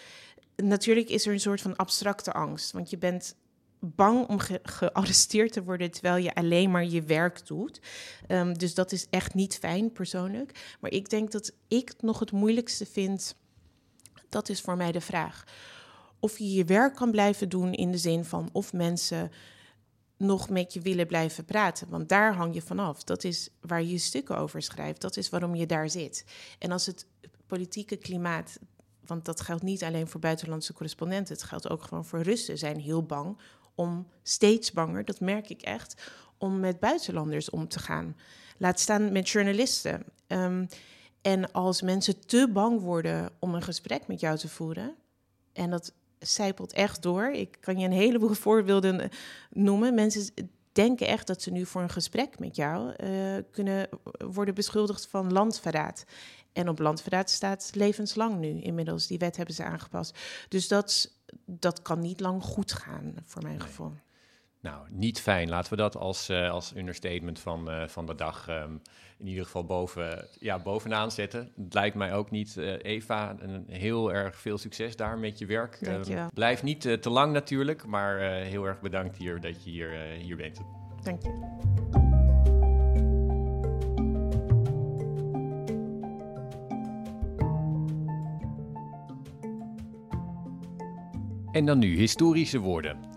Natuurlijk is er een soort van abstracte angst. Want je bent bang om ge gearresteerd te worden terwijl je alleen maar je werk doet. Um, dus dat is echt niet fijn persoonlijk. Maar ik denk dat ik nog het moeilijkste vind. Dat is voor mij de vraag of je je werk kan blijven doen in de zin van of mensen nog met je willen blijven praten. Want daar hang je vanaf. Dat is waar je stukken over schrijft. Dat is waarom je daar zit. En als het politieke klimaat, want dat geldt niet alleen voor buitenlandse correspondenten, het geldt ook gewoon voor Russen, zijn heel bang om steeds banger, dat merk ik echt, om met buitenlanders om te gaan. Laat staan met journalisten. Um, en als mensen te bang worden om een gesprek met jou te voeren, en dat zijpelt echt door. Ik kan je een heleboel voorbeelden eh, noemen. Mensen denken echt dat ze nu voor een gesprek met jou uh, kunnen worden beschuldigd van landverraad. En op landverraad staat levenslang nu inmiddels. Die wet hebben ze aangepast. Dus dat, dat kan niet lang goed gaan, voor mijn gevoel. Nou, niet fijn. Laten we dat als, uh, als understatement van, uh, van de dag um, in ieder geval boven, ja, bovenaan zetten. Het lijkt mij ook niet, uh, Eva, een, heel erg veel succes daar met je werk. Um, blijf niet te lang natuurlijk, maar heel erg bedankt hier dat je hier, hier bent. Dank je. En dan nu historische woorden.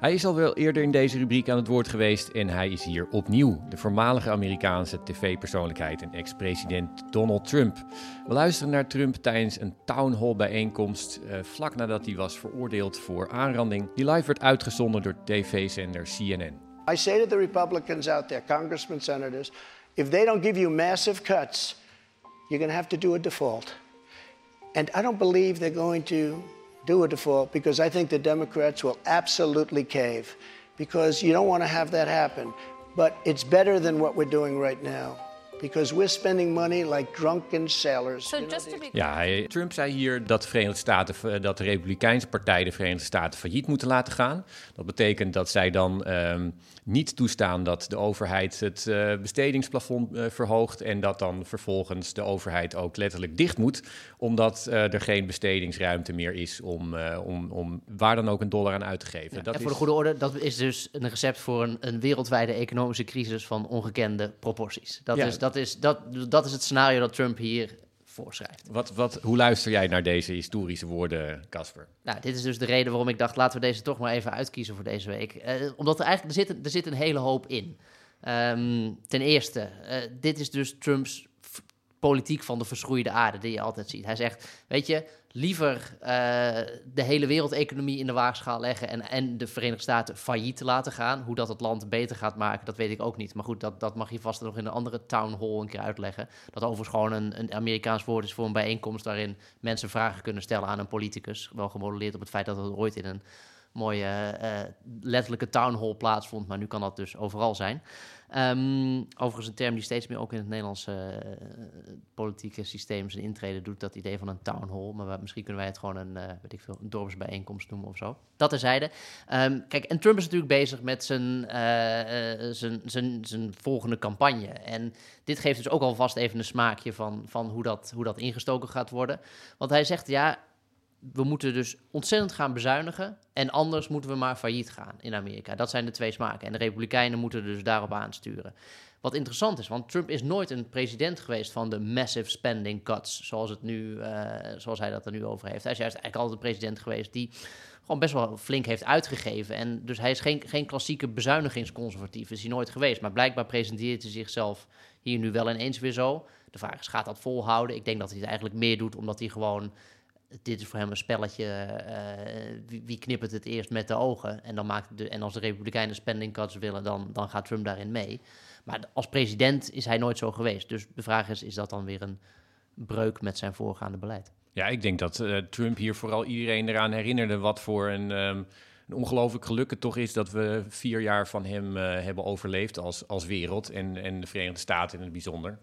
Hij is al wel eerder in deze rubriek aan het woord geweest en hij is hier opnieuw. De voormalige Amerikaanse tv-persoonlijkheid en ex-president Donald Trump. We luisteren naar Trump tijdens een town hall bijeenkomst uh, vlak nadat hij was veroordeeld voor aanranding, die live werd uitgezonden door tv-zender CNN. I say to the Republicans out there, congressmen, senators, if they don't give you massive cuts, you're going to have to do a default. And I don't believe they're going to do a default because I think the Democrats will absolutely cave because you don't want to have that happen. But it's better than what we're doing right now. Because we're spending money like drunken sailors. So ja, Trump zei hier dat de Verenigde Staten, dat de Republikeinse Partij de Verenigde Staten failliet moeten laten gaan. Dat betekent dat zij dan um, niet toestaan dat de overheid het uh, bestedingsplafond uh, verhoogt en dat dan vervolgens de overheid ook letterlijk dicht moet, omdat uh, er geen bestedingsruimte meer is om, om, om waar dan ook een dollar aan uit te geven. Ja, dat en voor is... de goede orde, dat is dus een recept voor een, een wereldwijde economische crisis van ongekende proporties. Dat, ja. is, dat, is, dat, dat is het scenario dat Trump hier voorschrijft. Wat, wat, hoe luister jij naar deze historische woorden, Casper? Nou, dit is dus de reden waarom ik dacht, laten we deze toch maar even uitkiezen voor deze week. Uh, omdat er eigenlijk, er zit, er zit een hele hoop in. Um, ten eerste, uh, dit is dus Trumps politiek van de verschroeide aarde die je altijd ziet. Hij zegt, weet je, liever eh, de hele wereldeconomie in de waagschaal leggen en, en de Verenigde Staten failliet laten gaan. Hoe dat het land beter gaat maken, dat weet ik ook niet. Maar goed, dat, dat mag je vast nog in een andere town hall een keer uitleggen. Dat overigens gewoon een, een Amerikaans woord is voor een bijeenkomst waarin mensen vragen kunnen stellen aan een politicus. Wel gemodelleerd op het feit dat het ooit in een mooie uh, letterlijke town hall plaatsvond, maar nu kan dat dus overal zijn. Um, overigens een term die steeds meer ook in het Nederlandse uh, politieke systeem zijn intrede doet, dat idee van een town hall. Maar misschien kunnen wij het gewoon een, uh, weet ik veel, een dorpsbijeenkomst noemen of zo. Dat terzijde. Um, kijk, en Trump is natuurlijk bezig met zijn, zijn, zijn, zijn volgende campagne. En dit geeft dus ook alvast even een smaakje van, van hoe, dat, hoe dat ingestoken gaat worden. Want hij zegt, ja, we moeten dus ontzettend gaan bezuinigen. En anders moeten we maar failliet gaan in Amerika. Dat zijn de twee smaken. En de Republikeinen moeten dus daarop aansturen. Wat interessant is, want Trump is nooit een president geweest van de massive spending cuts, zoals, het nu, uh, zoals hij dat er nu over heeft. Hij is juist eigenlijk altijd een president geweest die gewoon best wel flink heeft uitgegeven. En dus hij is geen, geen klassieke bezuinigingsconservatief, is hij nooit geweest. Maar blijkbaar presenteert hij zichzelf hier nu wel ineens weer zo. De vraag is, gaat dat volhouden? Ik denk dat hij het eigenlijk meer doet omdat hij gewoon dit is voor hem een spelletje. Uh, wie, wie knippert het eerst met de ogen? En, dan maakt de, en als de Republikeinen spending cuts willen, dan, dan gaat Trump daarin mee. Maar als president is hij nooit zo geweest. Dus de vraag is: is dat dan weer een breuk met zijn voorgaande beleid? Ja, ik denk dat uh, Trump hier vooral iedereen eraan herinnerde wat voor een, um, ongelooflijk geluk het toch is dat we vier jaar van hem uh, hebben overleefd als, als wereld en, en de Verenigde Staten in het bijzonder.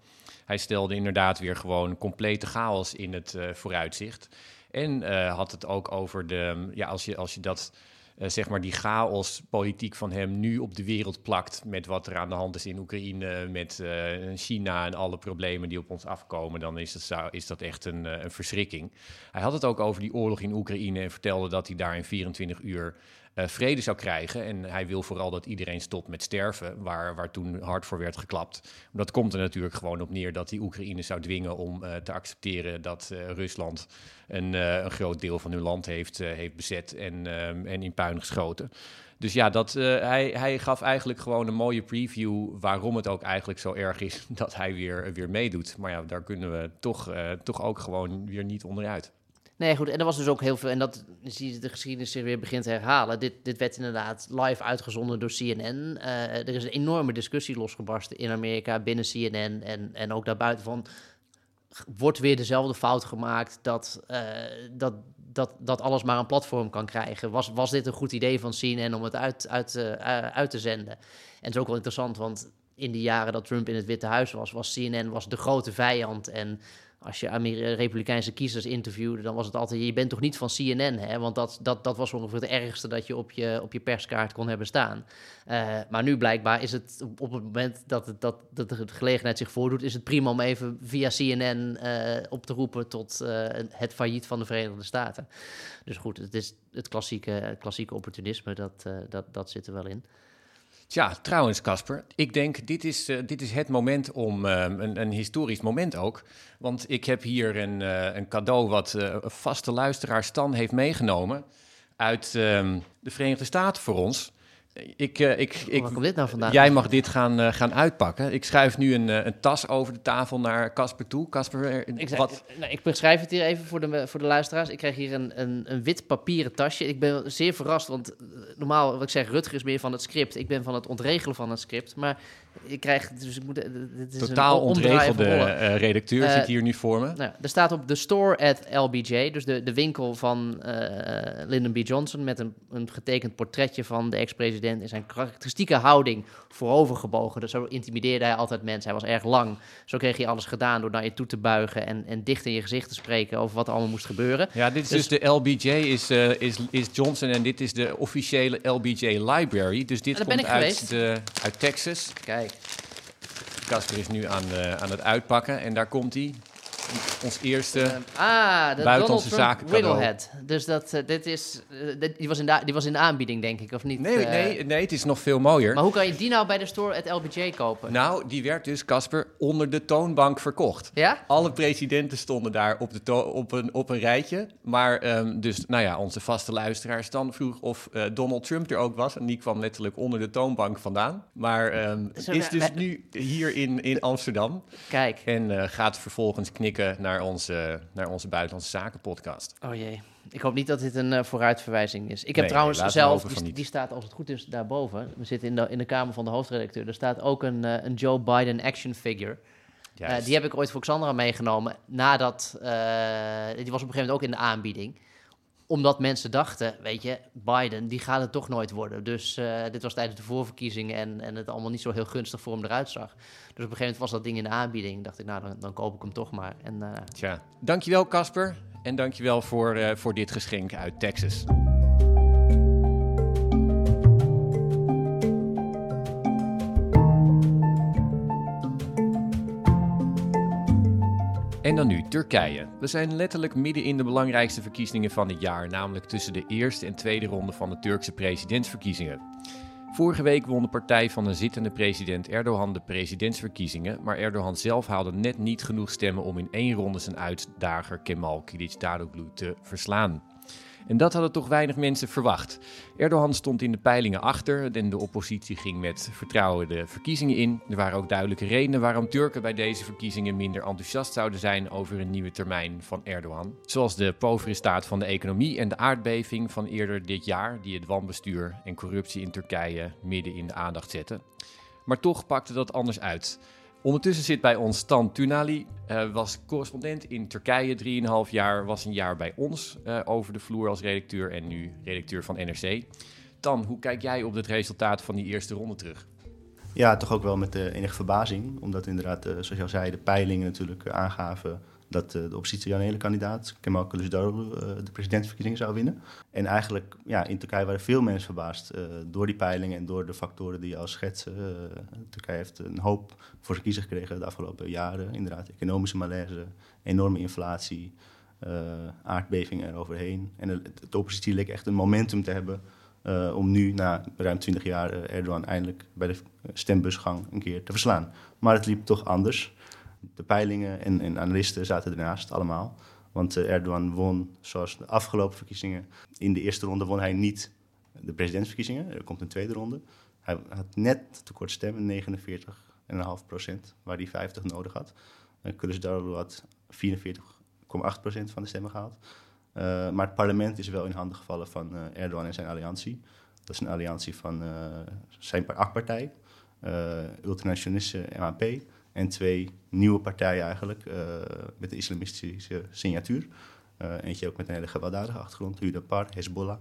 Hij stelde inderdaad weer gewoon complete chaos in het vooruitzicht. En uh, had het ook over de, ja, als je, als je dat, uh, zeg maar, die chaos-politiek van hem nu op de wereld plakt. met wat er aan de hand is in Oekraïne, met uh, China en alle problemen die op ons afkomen. dan is dat, is dat echt een, een verschrikking. Hij had het ook over die oorlog in Oekraïne en vertelde dat hij daar in 24 uur uh, vrede zou krijgen. En hij wil vooral dat iedereen stopt met sterven, waar, waar toen hard voor werd geklapt. Dat komt er natuurlijk gewoon op neer dat die Oekraïne zou dwingen om uh, te accepteren dat uh, Rusland een, een, groot deel van hun land heeft, heeft bezet en, en in puin geschoten. Dus ja, dat, hij, hij gaf eigenlijk gewoon een mooie preview waarom het ook eigenlijk zo erg is dat hij weer, weer meedoet. Maar ja, daar kunnen we toch, toch ook gewoon weer niet onderuit. Nee, goed. En er was dus ook heel veel. En dat zie je de geschiedenis zich weer begint te herhalen. Dit, dit werd inderdaad live uitgezonden door CNN. Uh, er is een enorme discussie losgebarsten in Amerika binnen CNN en, en ook daarbuiten van. Wordt weer dezelfde fout gemaakt dat, uh, dat, dat, dat alles maar een platform kan krijgen? Was, was dit een goed idee van CNN om het uit, uit, uh, uit te zenden? En het is ook wel interessant, want in die jaren dat Trump in het Witte Huis was, was CNN was de grote vijand. En als je Amer Republikeinse kiezers interviewde, dan was het altijd: je bent toch niet van CNN, hè? Want dat, dat, dat was ongeveer het ergste dat je op je, op je perskaart kon hebben staan. Uh, maar nu blijkbaar is het op het moment dat, het, dat, dat de gelegenheid zich voordoet, is het prima om even via CNN uh, op te roepen tot het failliet van de Verenigde Staten. Dus goed, het is het klassieke, klassieke opportunisme, dat, dat, dat zit er wel in. Tja, trouwens, Casper, ik denk dit is, uh, dit is het moment om uh, een, een, historisch moment ook. Want ik heb hier een, uh, een cadeau wat een vaste luisteraar Stan heeft meegenomen uit ehm, de Verenigde Staten voor ons. Ik, uh, ik, ik, Waar komt dit nou vandaan? Jij mag dit gaan, uh, gaan uitpakken. Ik schuif nu een, uh, een tas over de tafel naar Casper toe. Casper, ik, wat? Nou, ik beschrijf het hier even voor de, voor de luisteraars. Ik krijg hier een, een, een wit papieren tasje. Ik ben zeer verrast, want normaal, wat ik zeg, Rutger is meer van het script. Ik ben van het ontregelen van het script. Maar dus ik moet, dit is Totaal een ontregelde redacteur zit hier nu voor me. Nou, er staat op de store at LBJ, dus de, de winkel van Lyndon B. Johnson... met een, een getekend portretje van de ex-president in zijn karakteristieke houding voorovergebogen. Dus zo intimideerde hij altijd mensen. Hij was erg lang. Zo kreeg hij alles gedaan door naar je toe te buigen en, en dicht in je gezicht te spreken over wat er allemaal moest gebeuren. Ja, dit is dus, dus de LBJ, is, is, is Johnson en dit is de officiële LBJ Library. Dus dit komt uit, de, uit Texas. Kijk. Casper is nu aan, uh, aan het uitpakken en daar komt hij. Ons eerste... Eh, ah, de buitenlandse Donald Trump zaken. Riddlehead. Dus dat, eh, dit is, eh, dit- die, was in de, die was in de aanbieding, denk ik, of niet? nee, Eh, nee, nee, het is nog veel mooier. Maar hoe kan je die nou bij de store at LBJ kopen? Nou, die werd dus, Casper, onder de toonbank verkocht. Ja? Alle presidenten stonden daar op, de op, een, op een rijtje. Maar ehm, dus, nou ja, onze vaste luisteraars dan vroeg of Donald Trump er ook was. En die kwam letterlijk onder de toonbank vandaan. Maar ehm, is dus wij- nu hier in, in Amsterdam. Kijk. En gaat vervolgens knikken naar onze, naar onze Buitenlandse Zaken podcast. Oh jee. Ik hoop niet dat dit een eh, vooruitverwijzing is. Ik heb Nee, trouwens nee, zelf, die, die staat als het goed is daarboven. We zitten in de, in de kamer van de hoofdredacteur. Er staat ook een, eh, een Joe Biden action figure. Eh, die heb ik ooit voor Xandra meegenomen. Nadat, die was op een gegeven moment ook in de aanbieding. Omdat mensen dachten, weet je, Biden, die gaat het toch nooit worden. Dus eh, dit was tijdens de voorverkiezingen en, en het allemaal niet zo heel gunstig voor hem eruit zag. Dus op een gegeven moment was dat ding in de aanbieding. Dacht ik, nou, dan, dan koop ik hem toch maar. En eh, Tja, dankjewel Casper. En dankjewel voor, eh, voor dit geschenk uit Texas. En dan nu Turkije. We zijn letterlijk midden in de belangrijkste verkiezingen van het jaar, namelijk tussen de eerste en tweede ronde van de Turkse presidentsverkiezingen. Vorige week won de partij van de zittende president Erdogan de presidentsverkiezingen, maar Erdogan zelf haalde net niet genoeg stemmen om in één ronde zijn uitdager Kemal Kılıçdaroğlu te verslaan. En dat hadden toch weinig mensen verwacht. Erdogan stond in de peilingen achter en de oppositie ging met vertrouwen de verkiezingen in. Er waren ook duidelijke redenen waarom Turken bij deze verkiezingen minder enthousiast zouden zijn over een nieuwe termijn van Erdogan. Zoals de povere staat van de economie en de aardbeving van eerder dit jaar, die het wanbestuur en corruptie in Turkije midden in de aandacht zetten. Maar toch pakte dat anders uit. Ondertussen zit bij ons Tan Tunali, eh, was correspondent in Turkije 3,5 jaar, was een jaar bij ons eh, over de vloer als redacteur en nu redacteur van NRC. Tan, hoe kijk jij op het resultaat van die eerste ronde terug? Ja, toch ook wel met eh, enige verbazing. Omdat inderdaad, zoals je al zei, de peilingen natuurlijk aangaven dat eh, de oppositionele kandidaat, Kemal Kılıçdaroğlu, eh, de presidentsverkiezingen zou winnen. En eigenlijk, ja, in Turkije waren veel mensen verbaasd eh, door die peilingen en door de factoren die je al schetsen. Eh, Turkije heeft een hoop voor zijn gekregen de afgelopen jaren. Inderdaad, economische malaise, enorme inflatie, eh, aardbevingen eroverheen. En de, oppositie leek echt een momentum te hebben om nu na ruim 20 jaar Erdogan eindelijk bij de stembusgang een keer te verslaan. Maar het liep toch anders. De peilingen en, en analisten zaten ernaast allemaal. Want eh, Erdogan won, zoals de afgelopen verkiezingen, in de eerste ronde won hij niet de presidentsverkiezingen. Er komt een tweede ronde. Hij had net tekort stemmen, 49,5 procent, waar hij 50 nodig had. En Kılıçdaroğlu had 44,8 procent van de stemmen gehaald. Uh, maar het parlement is wel in handen gevallen van uh, Erdogan en zijn alliantie. Dat is een alliantie van uh, zijn AK-partij, ultranationalistische MAP en twee nieuwe partijen eigenlijk met een islamistische signatuur. eentje ook met een hele gewelddadige achtergrond, Hudapar, Hezbollah.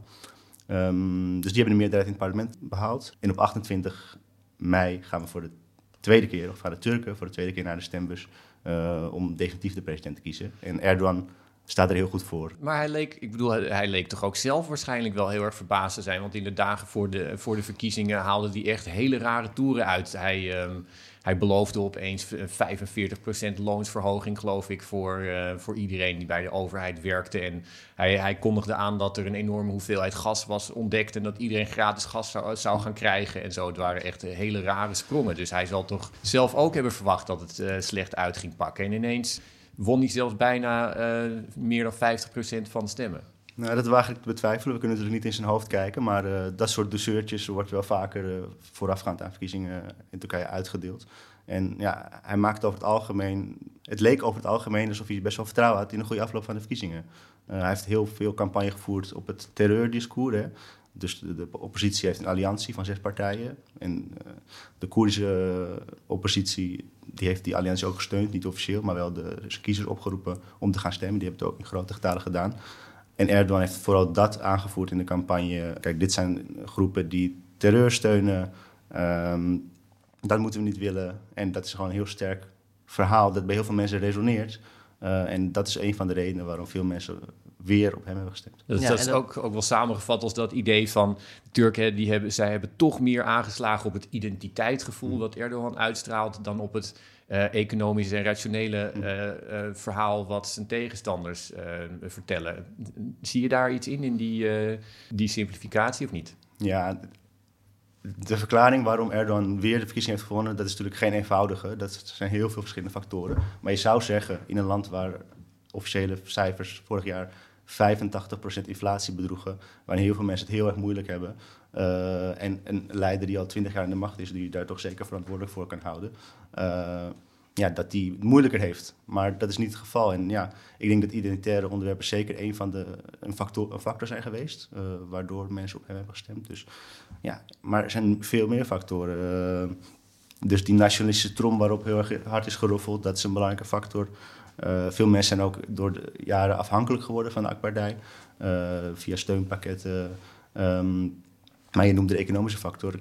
Um, dus die hebben de meerderheid in het parlement behaald. En op 28 mei gaan we voor de tweede keer, of gaan de Turken voor de tweede keer naar de stembus om definitief de president te kiezen. En Erdogan staat er heel goed voor. Maar hij leek, ik bedoel, hij, leek toch ook zelf waarschijnlijk wel heel erg verbaasd te zijn. Want in de dagen voor de, voor de verkiezingen haalde hij echt hele rare toeren uit. Hij, um, hij beloofde opeens 45% loonsverhoging, geloof ik, voor, uh, voor iedereen die bij de overheid werkte. En hij, hij kondigde aan dat er een enorme hoeveelheid gas was ontdekt en dat iedereen gratis gas zou, zou gaan krijgen. En zo, het waren echt hele rare sprongen. Dus hij zal toch zelf ook hebben verwacht dat het slecht uit ging pakken. En ineens won hij zelfs bijna meer dan 50% van de stemmen. Nou, dat waag ik te betwijfelen. We kunnen natuurlijk niet in zijn hoofd kijken. Maar uh, dat soort douceurtjes wordt wel vaker uh, voorafgaand aan verkiezingen in Turkije uitgedeeld. En ja, hij maakte over het algemeen... Het leek over het algemeen alsof hij best wel vertrouwen had in een goede afloop van de verkiezingen. Hij heeft heel veel campagne gevoerd op het terreurdiscours. Hè. Dus de, de, oppositie heeft een alliantie van zes partijen. En de Koerdische oppositie die heeft die alliantie ook gesteund, niet officieel, maar wel de kiezers opgeroepen om te gaan stemmen. Die hebben het ook in grote getalen gedaan. En Erdogan heeft vooral dat aangevoerd in de campagne. Kijk, dit zijn groepen die terreur steunen. Um, dat moeten we niet willen. En dat is gewoon een heel sterk verhaal dat bij heel veel mensen resoneert. Uh, en dat is een van de redenen waarom veel mensen weer op hem hebben gestemd. Dus Ja, dat is dat- ook, ook wel samengevat als dat idee van de Turken, die hebben, zij hebben toch meer aangeslagen op het identiteitsgevoel dat Erdogan uitstraalt dan op het economische en rationele eh, eh, verhaal wat zijn tegenstanders eh, vertellen. Zie je daar iets in, in die, die simplificatie of niet? Ja, de verklaring waarom Erdogan weer de verkiezing heeft gewonnen, dat is natuurlijk geen eenvoudige. Dat zijn heel veel verschillende factoren. Maar je zou zeggen, in een land waar officiële cijfers vorig jaar 85% inflatie bedroegen, waarin heel veel mensen het heel erg moeilijk hebben, eh, en een leider die al 20 jaar in de macht is, die daar toch zeker verantwoordelijk voor kan houden, eh, ja, dat die het moeilijker heeft. Maar dat is niet het geval. En ja, ik denk dat identitaire onderwerpen zeker een van de een factor, een zijn geweest, eh, waardoor mensen op hem hebben gestemd. Dus ja, maar er zijn veel meer factoren. Dus die nationalistische trom waarop heel erg hard is geroffeld, dat is een belangrijke factor. Eh, veel mensen zijn ook door de jaren afhankelijk geworden van de AK-partij, eh, via steunpakketten. Ehm, maar je noemde de economische factor,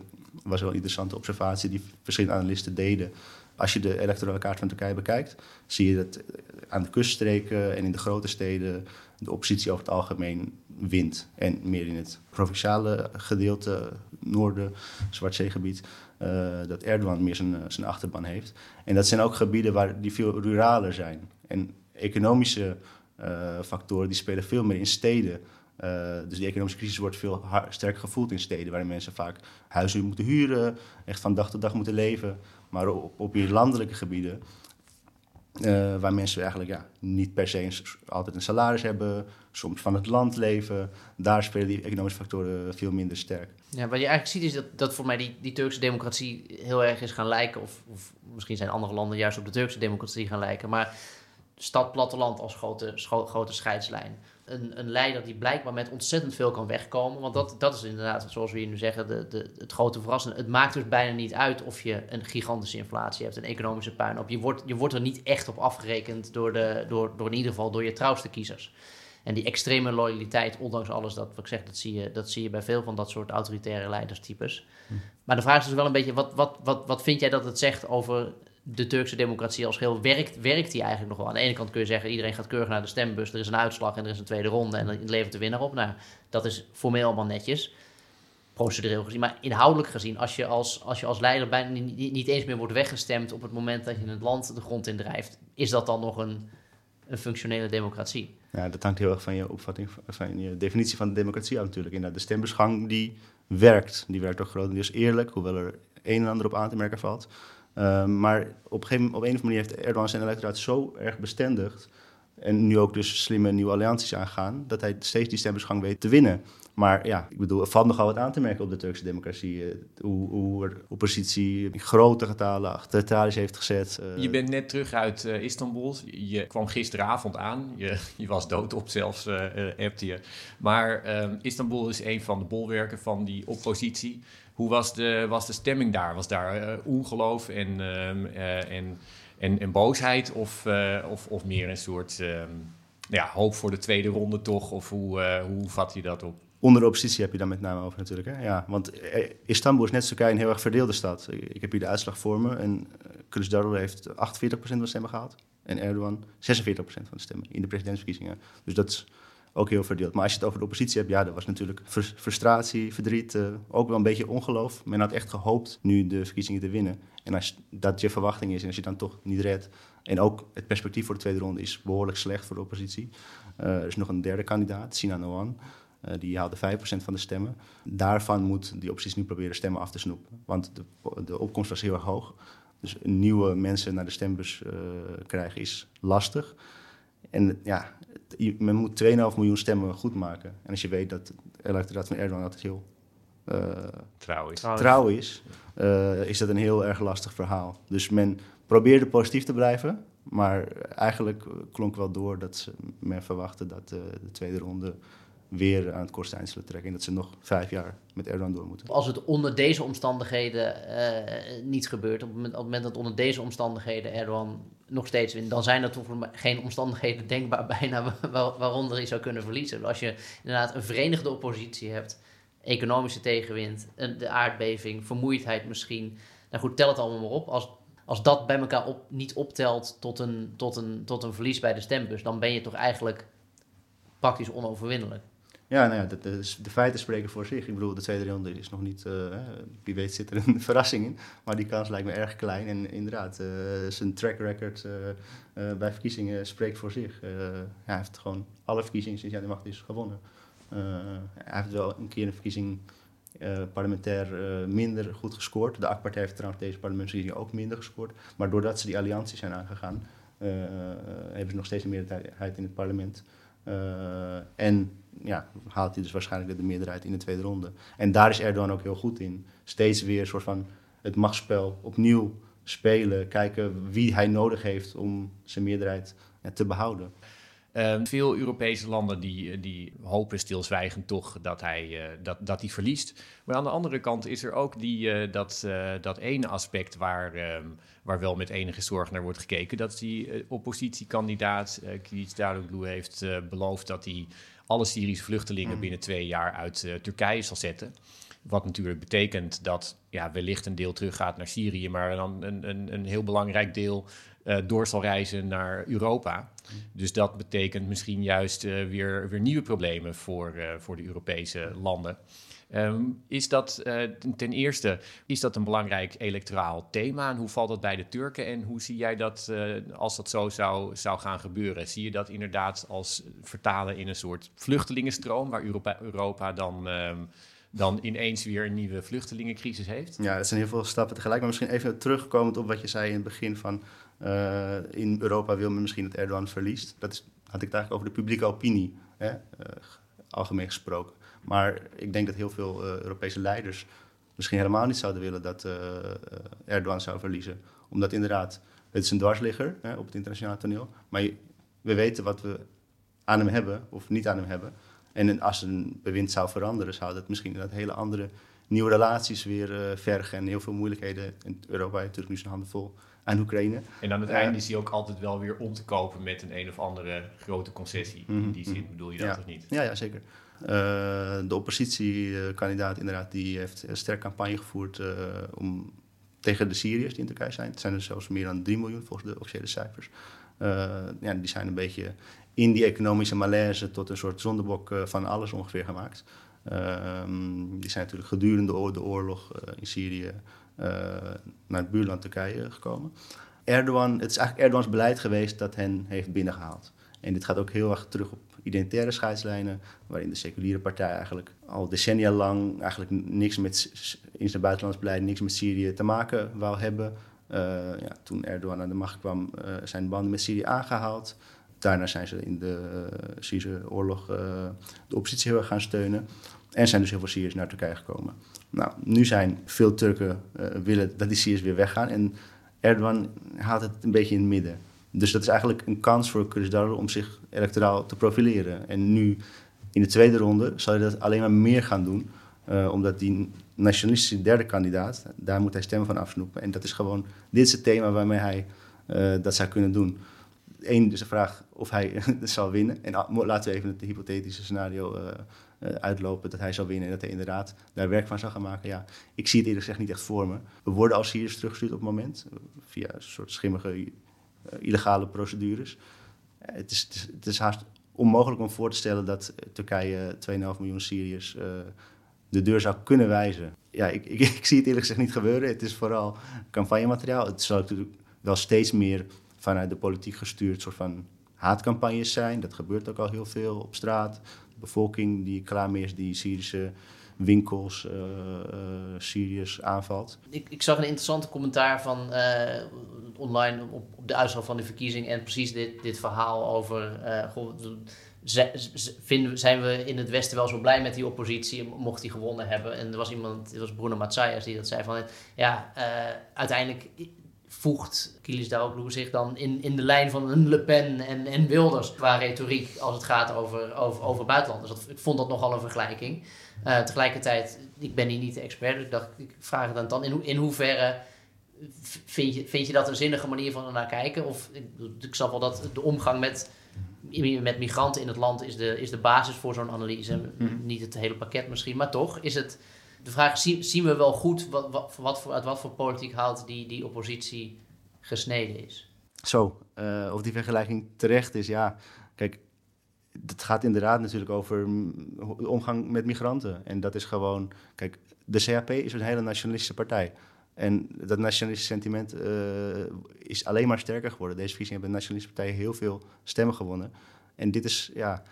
was wel een interessante observatie die verschillende analisten deden. Als je de electorale kaart van Turkije bekijkt, zie je dat aan de kuststreken en in de grote steden de oppositie over het algemeen wint. En meer in het provinciale gedeelte, noorden, Zwartzeegebied, eh, dat Erdogan meer zijn, zijn achterban heeft. En dat zijn ook gebieden waar die veel ruraler zijn. En economische eh, factoren die spelen veel meer in steden. Eh, dus die economische crisis wordt veel sterker gevoeld in steden, waarin mensen vaak huizen moeten huren, echt van dag tot dag moeten leven. Maar op, op landelijke gebieden, eh, waar mensen eigenlijk ja, niet per se altijd een salaris hebben, soms van het land leven, daar spelen die economische factoren veel minder sterk. Ja, wat je eigenlijk ziet is dat, dat voor mij die, die Turkse democratie heel erg is gaan lijken. Of, of misschien zijn andere landen juist op de Turkse democratie gaan lijken. Maar stad, platteland als grote, grote scheidslijn. Een, een leider die blijkbaar met ontzettend veel kan wegkomen. Want dat, dat is inderdaad, zoals we hier nu zeggen, de, de, het grote verrassende. Het maakt dus bijna niet uit of je een gigantische inflatie hebt, een economische puinhoop. Je wordt, je wordt er niet echt op afgerekend door, de, door, door in ieder geval door je trouwste kiezers. En die extreme loyaliteit, ondanks alles dat wat ik zeg, dat zie je, dat zie je bij veel van dat soort autoritaire leiderstypes. Maar de vraag is dus wel een beetje, wat, wat, wat, wat vind jij dat het zegt over de Turkse democratie als geheel? Werkt, werkt die eigenlijk nog wel? Aan de ene kant kun je zeggen, iedereen gaat keurig naar de stembus, er is een uitslag en er is een tweede ronde en dan levert de winnaar op. Nou, dat is formeel allemaal netjes, procedureel gezien. Maar inhoudelijk gezien, als je als, als, je als leider bijna niet, niet- niet eens meer wordt weggestemd op het moment dat je het land de grond in drijft, is dat dan nog een, een functionele democratie? Ja, dat hangt heel erg van je opvatting, van je definitie van de democratie af natuurlijk. Inderdaad, de stembusgang die werkt, die werkt ook grotendeels eerlijk, hoewel er een en ander op aan te merken valt. Ehm, maar op een, op een of andere manier heeft Erdogan zijn electoraat zo erg bestendigd en nu ook dus slimme nieuwe allianties aangaan, dat hij steeds die stembusgang weet te winnen. Maar ja, ik bedoel, er valt nogal wat aan te merken op de Turkse democratie. Eh, hoe, hoe er oppositie in grote getalen achter de tralies heeft gezet. Eh, Je bent net terug uit eh, Istanbul. Je kwam gisteravond aan. Je, je was doodop zelfs, appte je. Maar Istanbul is een van de bolwerken van die oppositie. Hoe was de, was de stemming daar? Was daar ongeloof en, ehm, eh, en, en, en boosheid? Of, of, of meer een soort ehm, ja, hoop voor de tweede ronde toch? Of hoe, hoe vat je dat op? Onder de oppositie heb je dan met name over natuurlijk. Hè? Ja, want eh, Istanbul is net Turkije een heel erg verdeelde stad. Ik heb hier de uitslag voor me. En uh, Kılıçdaroğlu heeft 48% van de stemmen gehaald. En Erdogan 46% van de stemmen in de presidentsverkiezingen. Dus dat is ook heel verdeeld. Maar als je het over de oppositie hebt, ja, dat was natuurlijk fr- frustratie, verdriet, eh, ook wel een beetje ongeloof. Men had echt gehoopt nu de verkiezingen te winnen. En als dat je verwachting is en als je dan toch niet redt. En ook het perspectief voor de tweede ronde is behoorlijk slecht voor de oppositie. Eh, er is nog een derde kandidaat, Sinan Oğan. Uh, die haalde 5% van de stemmen. Daarvan moet die oppositie nu proberen stemmen af te snoepen. Want de, de opkomst was heel erg hoog. Dus nieuwe mensen naar de stembus uh, krijgen is lastig. En ja, het, men moet 2,5 miljoen stemmen goed maken. En als je weet dat het electoraat van Erdogan altijd heel uh, trouw is, trouw is uh, is dat een heel erg lastig verhaal. Dus men probeerde positief te blijven. Maar eigenlijk klonk wel door dat ze, men verwachtte dat uh, de tweede ronde weer aan het kortste eind zullen trekken. En dat ze nog vijf jaar met Erdogan door moeten. Als het onder deze omstandigheden uh, niet gebeurt, op het, moment, dat onder deze omstandigheden Erdogan nog steeds wint, dan zijn er toch geen omstandigheden denkbaar bijna waar, waaronder hij zou kunnen verliezen. Als je inderdaad een verenigde oppositie hebt, economische tegenwind, de aardbeving, vermoeidheid misschien. Nou goed, tel het allemaal maar op. Als, als dat bij elkaar op, niet optelt tot een, tot, een, tot een verlies bij de stembus, dan ben je toch eigenlijk praktisch onoverwinnelijk. Ja, nou ja, de, de, feiten spreken voor zich. Ik bedoel, de tweede ronde is nog niet... Uh, wie weet zit er een verrassing in. Maar die kans lijkt me erg klein. En inderdaad, uh, zijn track record uh, bij verkiezingen spreekt voor zich. hij heeft gewoon alle verkiezingen sinds hij de macht is gewonnen. hij heeft wel een keer een verkiezing parlementair minder goed gescoord. De AK-partij heeft trouwens deze parlementsverkiezingen ook minder gescoord. Maar doordat ze die alliantie zijn aangegaan... hebben ze nog steeds een meerderheid in het parlement... En ja, haalt hij dus waarschijnlijk de meerderheid in de tweede ronde. En daar is Erdogan ook heel goed in. Steeds weer een soort van het machtsspel opnieuw spelen. Kijken wie hij nodig heeft om zijn meerderheid te behouden. Uh, veel Europese landen die, die hopen stilzwijgend toch dat hij, uh, dat, dat hij verliest. Maar aan de andere kant is er ook die, uh, dat, dat ene aspect waar, ehm, waar wel met enige zorg naar wordt gekeken. Dat die oppositiekandidaat, uh, Kılıçdaroğlu, heeft beloofd dat hij alle Syrische vluchtelingen mm. binnen twee jaar uit Turkije zal zetten. Wat natuurlijk betekent dat ja, wellicht een deel teruggaat naar Syrië, maar dan een, een, een heel belangrijk deel uh, door zal reizen naar Europa. Dus dat betekent misschien juist uh, weer, weer nieuwe problemen voor, voor de Europese landen. Um, is dat ten eerste is dat een belangrijk electoraal thema? En hoe valt dat bij de Turken? En hoe zie jij dat als dat zo zou, zou gaan gebeuren? Zie je dat inderdaad als vertalen in een soort vluchtelingenstroom, waar Europa, dan. Um, dan ineens weer een nieuwe vluchtelingencrisis heeft? Ja, dat zijn heel veel stappen tegelijk. Maar misschien even terugkomend op wat je zei in het begin van uh, in Europa wil men misschien dat Erdogan verliest. Dat is, had ik het eigenlijk over de publieke opinie, hè? Algemeen gesproken. Maar ik denk dat heel veel uh, Europese leiders misschien helemaal niet zouden willen dat Erdogan zou verliezen. Omdat inderdaad, het is een dwarsligger hè, op het internationale toneel. Maar je, we weten wat we aan hem hebben of niet aan hem hebben. En als een bewind zou veranderen, zou dat misschien dat hele andere nieuwe relaties weer uh, vergen en heel veel moeilijkheden. En Europa heeft natuurlijk nu zijn handen vol aan Oekraïne. En aan het uh, einde is hij ook altijd wel weer om te kopen met een een of andere grote concessie. Mm -hmm, In die zin mhm. bedoel je dat ja. of niet? Ja, ja zeker. Uh, de oppositiekandidaat inderdaad, die heeft een sterk campagne gevoerd om, tegen de Syriërs die in Turkije zijn. Het zijn er zelfs meer dan 3 miljoen volgens de officiële cijfers. ja, die zijn een beetje in die economische malaise tot een soort zondebok van alles ongeveer gemaakt. Um, die zijn natuurlijk gedurende de oorlog in Syrië naar het buurland Turkije gekomen. Erdogan, het is eigenlijk Erdogans beleid geweest dat hen heeft binnengehaald. En dit gaat ook heel erg terug op identitaire scheidslijnen, waarin de seculiere partij eigenlijk al decennia lang eigenlijk niks met in zijn buitenlands beleid, niks met Syrië te maken wou hebben. Uh, ja, toen Erdogan aan de macht kwam, uh, zijn banden met Syrië aangehaald. Daarna zijn ze in de uh, Syrische oorlog de oppositie heel erg gaan steunen. En zijn dus heel veel Syriërs naar Turkije gekomen. Nou, nu zijn veel Turken willen dat die Syriërs weer weggaan. En Erdogan haalt het een beetje in het midden. Dus dat is eigenlijk een kans voor Kılıçdaroğlu om zich electoraal te profileren. En nu in de tweede ronde zal hij dat alleen maar meer gaan doen. Uh, omdat die nationalistische derde kandidaat, daar moet hij stemmen van afsnoepen. En dat is gewoon, dit is het thema waarmee hij uh, dat zou kunnen doen. Eén is de vraag of hij zal winnen. En laten we even het hypothetische scenario uh, uitlopen dat hij zou winnen en dat hij inderdaad daar werk van zou gaan maken. Ja, ik zie het eerlijk gezegd niet echt voor me. We worden als Syriërs teruggestuurd op het moment, via een soort schimmige illegale procedures. Het, is, het, is, haast onmogelijk om voor te stellen dat Turkije 2,5 miljoen Syriërs de deur zou kunnen wijzen. Ja, ik, ik, zie het eerlijk gezegd niet gebeuren. Het is vooral campagnemateriaal. Het zal natuurlijk wel steeds meer vanuit de politiek gestuurd soort van haatcampagnes zijn. Dat gebeurt ook al heel veel op straat bevolking die klaar is die Syrische winkels, uh, uh, Syriërs aanvalt. Ik, ik, zag een interessante commentaar van uh, online op, op, de uitslag van de verkiezing en precies dit, dit verhaal over. Goh, zijn we in het Westen wel zo blij met die oppositie, mocht die gewonnen hebben? En er was iemand, het was Bruno Matsayas, die dat zei van ja, uiteindelijk voegt Kielis Daroglu zich dan in, in de lijn van een Le Pen en, en Wilders qua retoriek als het gaat over, over, over buitenlanders. Dat, ik vond dat nogal een vergelijking. Uh, tegelijkertijd, ik ben hier niet de expert, dus ik dacht, ik vraag het dan, dan in, in hoeverre vind je, vind je dat een zinnige manier van naar kijken? Of ik, ik snap wel dat de omgang met, met migranten in het land is de, is de basis voor zo'n analyse. Mm Niet het hele pakket misschien, maar toch is het de vraag is, zien we wel goed wat, wat, voor, uit wat voor politiek hout die, die oppositie gesneden is? Zo, uh, of die vergelijking terecht is, ja. Kijk, het gaat inderdaad natuurlijk over de omgang met migranten. En dat is gewoon, kijk, de CHP is een hele nationalistische partij. En dat nationalistische sentiment eh, is alleen maar sterker geworden. Deze verkiezingen hebben de nationalistische partijen heel veel stemmen gewonnen. En dit is, ja,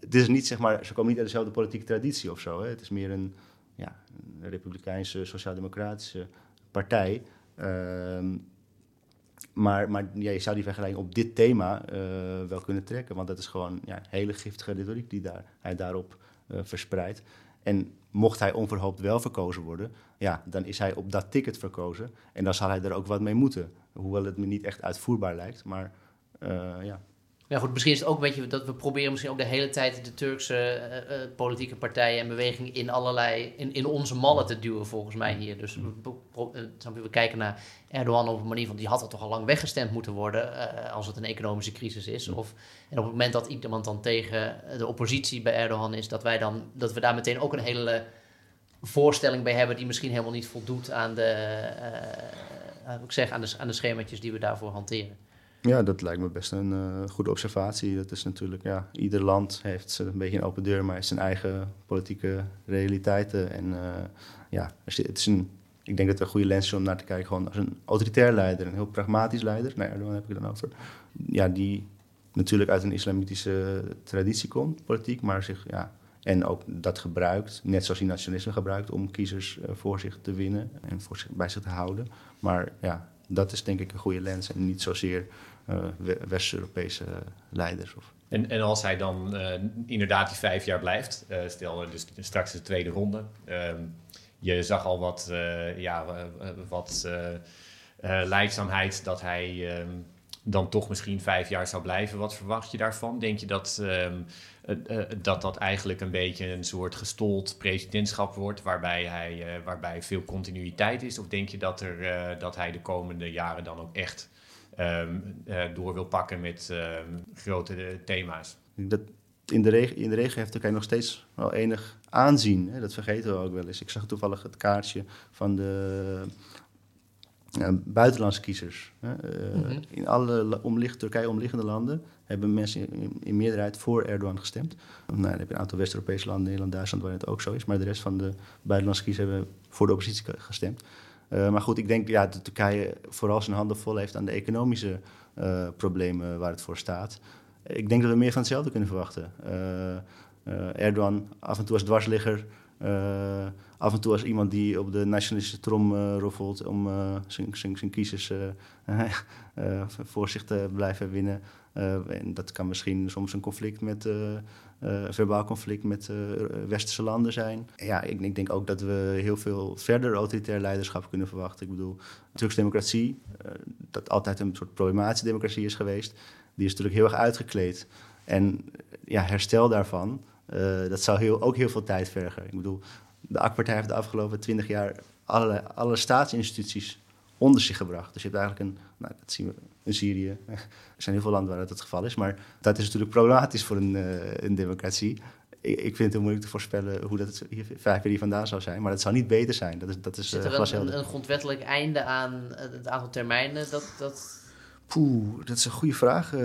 dit is niet, zeg maar, ze komen niet uit dezelfde politieke traditie of zo. Hè. Het is meer een, ja, een republikeinse, sociaal-democratische partij. Ehm, maar maar ja, je zou die vergelijking op dit thema eh, wel kunnen trekken. Want dat is gewoon ja, hele giftige retoriek die daar, hij daarop uh, verspreidt. En mocht hij onverhoopt wel verkozen worden, ja, dan is hij op dat ticket verkozen. En dan zal hij er ook wat mee moeten. Hoewel het me niet echt uitvoerbaar lijkt. Maar uh, ja, ja, goed, misschien is het ook een beetje dat we proberen misschien ook de hele tijd de Turkse uh, politieke partijen en bewegingen in allerlei, in, in onze mallen te duwen, volgens mij hier. Dus we, we, we kijken naar Erdogan op een manier van die had er toch al lang weggestemd moeten worden uh, als het een economische crisis is. Of, en op het moment dat iemand dan tegen de oppositie bij Erdogan is, dat wij dan, dat we daar meteen ook een hele voorstelling bij hebben die misschien helemaal niet voldoet aan de, ik zeg, aan de, aan de schemaatjes die we daarvoor hanteren. Ja, dat lijkt me best een uh, goede observatie. Dat is natuurlijk, ja, ieder land heeft een beetje een open deur, maar heeft zijn eigen politieke realiteiten. En uh, ja, het is een, ik denk dat het een goede lens is om naar te kijken, gewoon als een autoritair leider, een heel pragmatisch leider. Nou, Erdogan heb ik het dan over. Ja, die natuurlijk uit een islamitische traditie komt, politiek, maar zich, ja, en ook dat gebruikt, net zoals hij nationalisme gebruikt, om kiezers uh, voor zich te winnen en voor zich, bij zich te houden. Maar ja, dat is denk ik een goede lens en niet zozeer uh, West-Europese leiders. Of. En, en als hij dan uh, inderdaad die vijf jaar blijft, uh, stel dus straks de tweede ronde. Ehm, je zag al wat, ja, wat leidzaamheid dat hij ehm, dan toch misschien vijf jaar zou blijven. Wat verwacht je daarvan? Denk je dat um, dat, dat eigenlijk een beetje een soort gestold presidentschap wordt, waarbij, hij, waarbij veel continuïteit is? Of denk je dat, er, dat hij de komende jaren dan ook echt uh, door wil pakken met um, grote thema's. Dat in, de regio, in de regio heeft Turkije nog steeds wel enig aanzien. Hè? Dat vergeten we ook wel eens. Ik zag toevallig het kaartje van de buitenlandse kiezers. Hè? Mm -hmm. In alle omlicht, Turkije omliggende landen hebben mensen in, in, meerderheid voor Erdogan gestemd. Nou, dan heb je een aantal West-Europese landen, Nederland, Duitsland, waar het ook zo is. Maar de rest van de buitenlandse kiezers hebben voor de oppositie gestemd. Uh, maar goed, ik denk ja, dat Turkije vooral zijn handen vol heeft aan de economische uh, problemen waar het voor staat. Ik denk dat we meer van hetzelfde kunnen verwachten. Uh, Erdogan af en toe als dwarsligger, af en toe als iemand die op de nationalistische trom roffelt om zijn, zijn, kiezers voor zich te blijven winnen. en dat kan misschien soms een conflict met uh, verbaal conflict met uh, westerse landen zijn. Ja, ik, ik, denk ook dat we heel veel verder autoritair leiderschap kunnen verwachten. Ik bedoel, Turkse democratie, uh, dat altijd een soort problematische democratie is geweest, die is natuurlijk heel erg uitgekleed. En ja, herstel daarvan, dat zou heel, ook heel veel tijd vergen. Ik bedoel, de AK-partij heeft de afgelopen twintig jaar alle, alle staatsinstituties onder zich gebracht. Dus je hebt eigenlijk een, nou, dat zien we in Syrië. Er zijn heel veel landen waar dat het geval is, maar dat is natuurlijk problematisch voor een, uh, een democratie. Ik, ik, vind het heel moeilijk te voorspellen hoe dat hier, vijf jaar hier vandaan zou zijn, maar dat zou niet beter zijn. Dat is, dat is Zit er uh, een, een, grondwettelijk einde aan het aantal termijnen? Dat, dat... Poeh, dat is een goede vraag. Uh,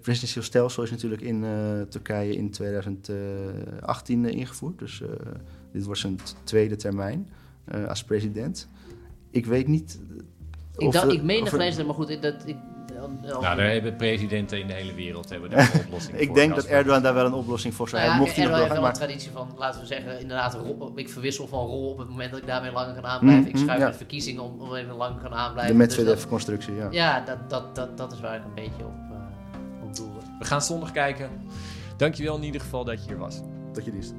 presidentieel stelsel is natuurlijk in Turkije in 2018 ingevoerd. Dus dit wordt zijn tweede termijn als president ik weet niet. Ik, dacht, ik meen gelezen, maar goed, dat, ik, nou, daar hebben presidenten in de hele wereld hebben daar een oplossing ik voor. denk dat Erdogan daar wel een oplossing voor zou hebben. Nou ja, Erdogan heeft wel maar... een traditie van, laten we zeggen, inderdaad, ik verwissel van rol op het moment dat ik daarmee langer kan aanblijven. Mm, ik schuif mm, ja. verkiezingen om, om even lang kan aanblijven. De Medvedev-constructie, dus ja. Ja, dat, dat, dat, dat is waar ik een beetje op, uh, op doelde. We gaan zondag kijken. Dankjewel in ieder geval dat je hier was. Dat je is.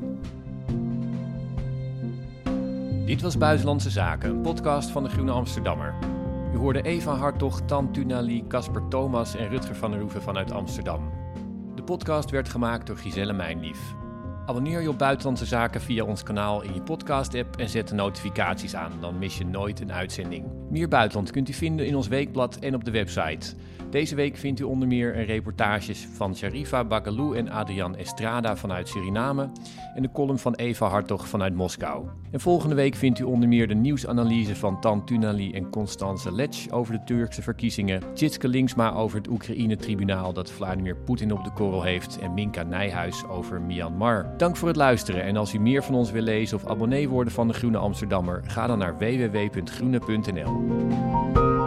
Dit was Buitenlandse Zaken, een podcast van de Groene Amsterdammer. U hoorde Eva Hartog, Tan Tunali, Casper Thomas en Rutger van der Hoeven vanuit Amsterdam. De podcast werd gemaakt door Giselle Mijnlief. Abonneer je op Buitenlandse Zaken via ons kanaal in je podcast-app en zet de notificaties aan, dan mis je nooit een uitzending. Meer buitenland kunt u vinden in ons weekblad en op de website. Deze week vindt u onder meer een reportages van Sharifa Bagalou en Adrian Estrada vanuit Suriname en de column van Eva Hartog vanuit Moskou. En volgende week vindt u onder meer de nieuwsanalyse van Tan Tunali en Constance Lech over de Turkse verkiezingen, Tjitske Linksma over het Oekraïne-tribunaal dat Vladimir Poetin op de korrel heeft en Minka Nijhuis over Myanmar. Dank voor het luisteren en als u meer van ons wil lezen of abonnee worden van de Groene Amsterdammer, ga dan naar www.groene.nl. Thank you.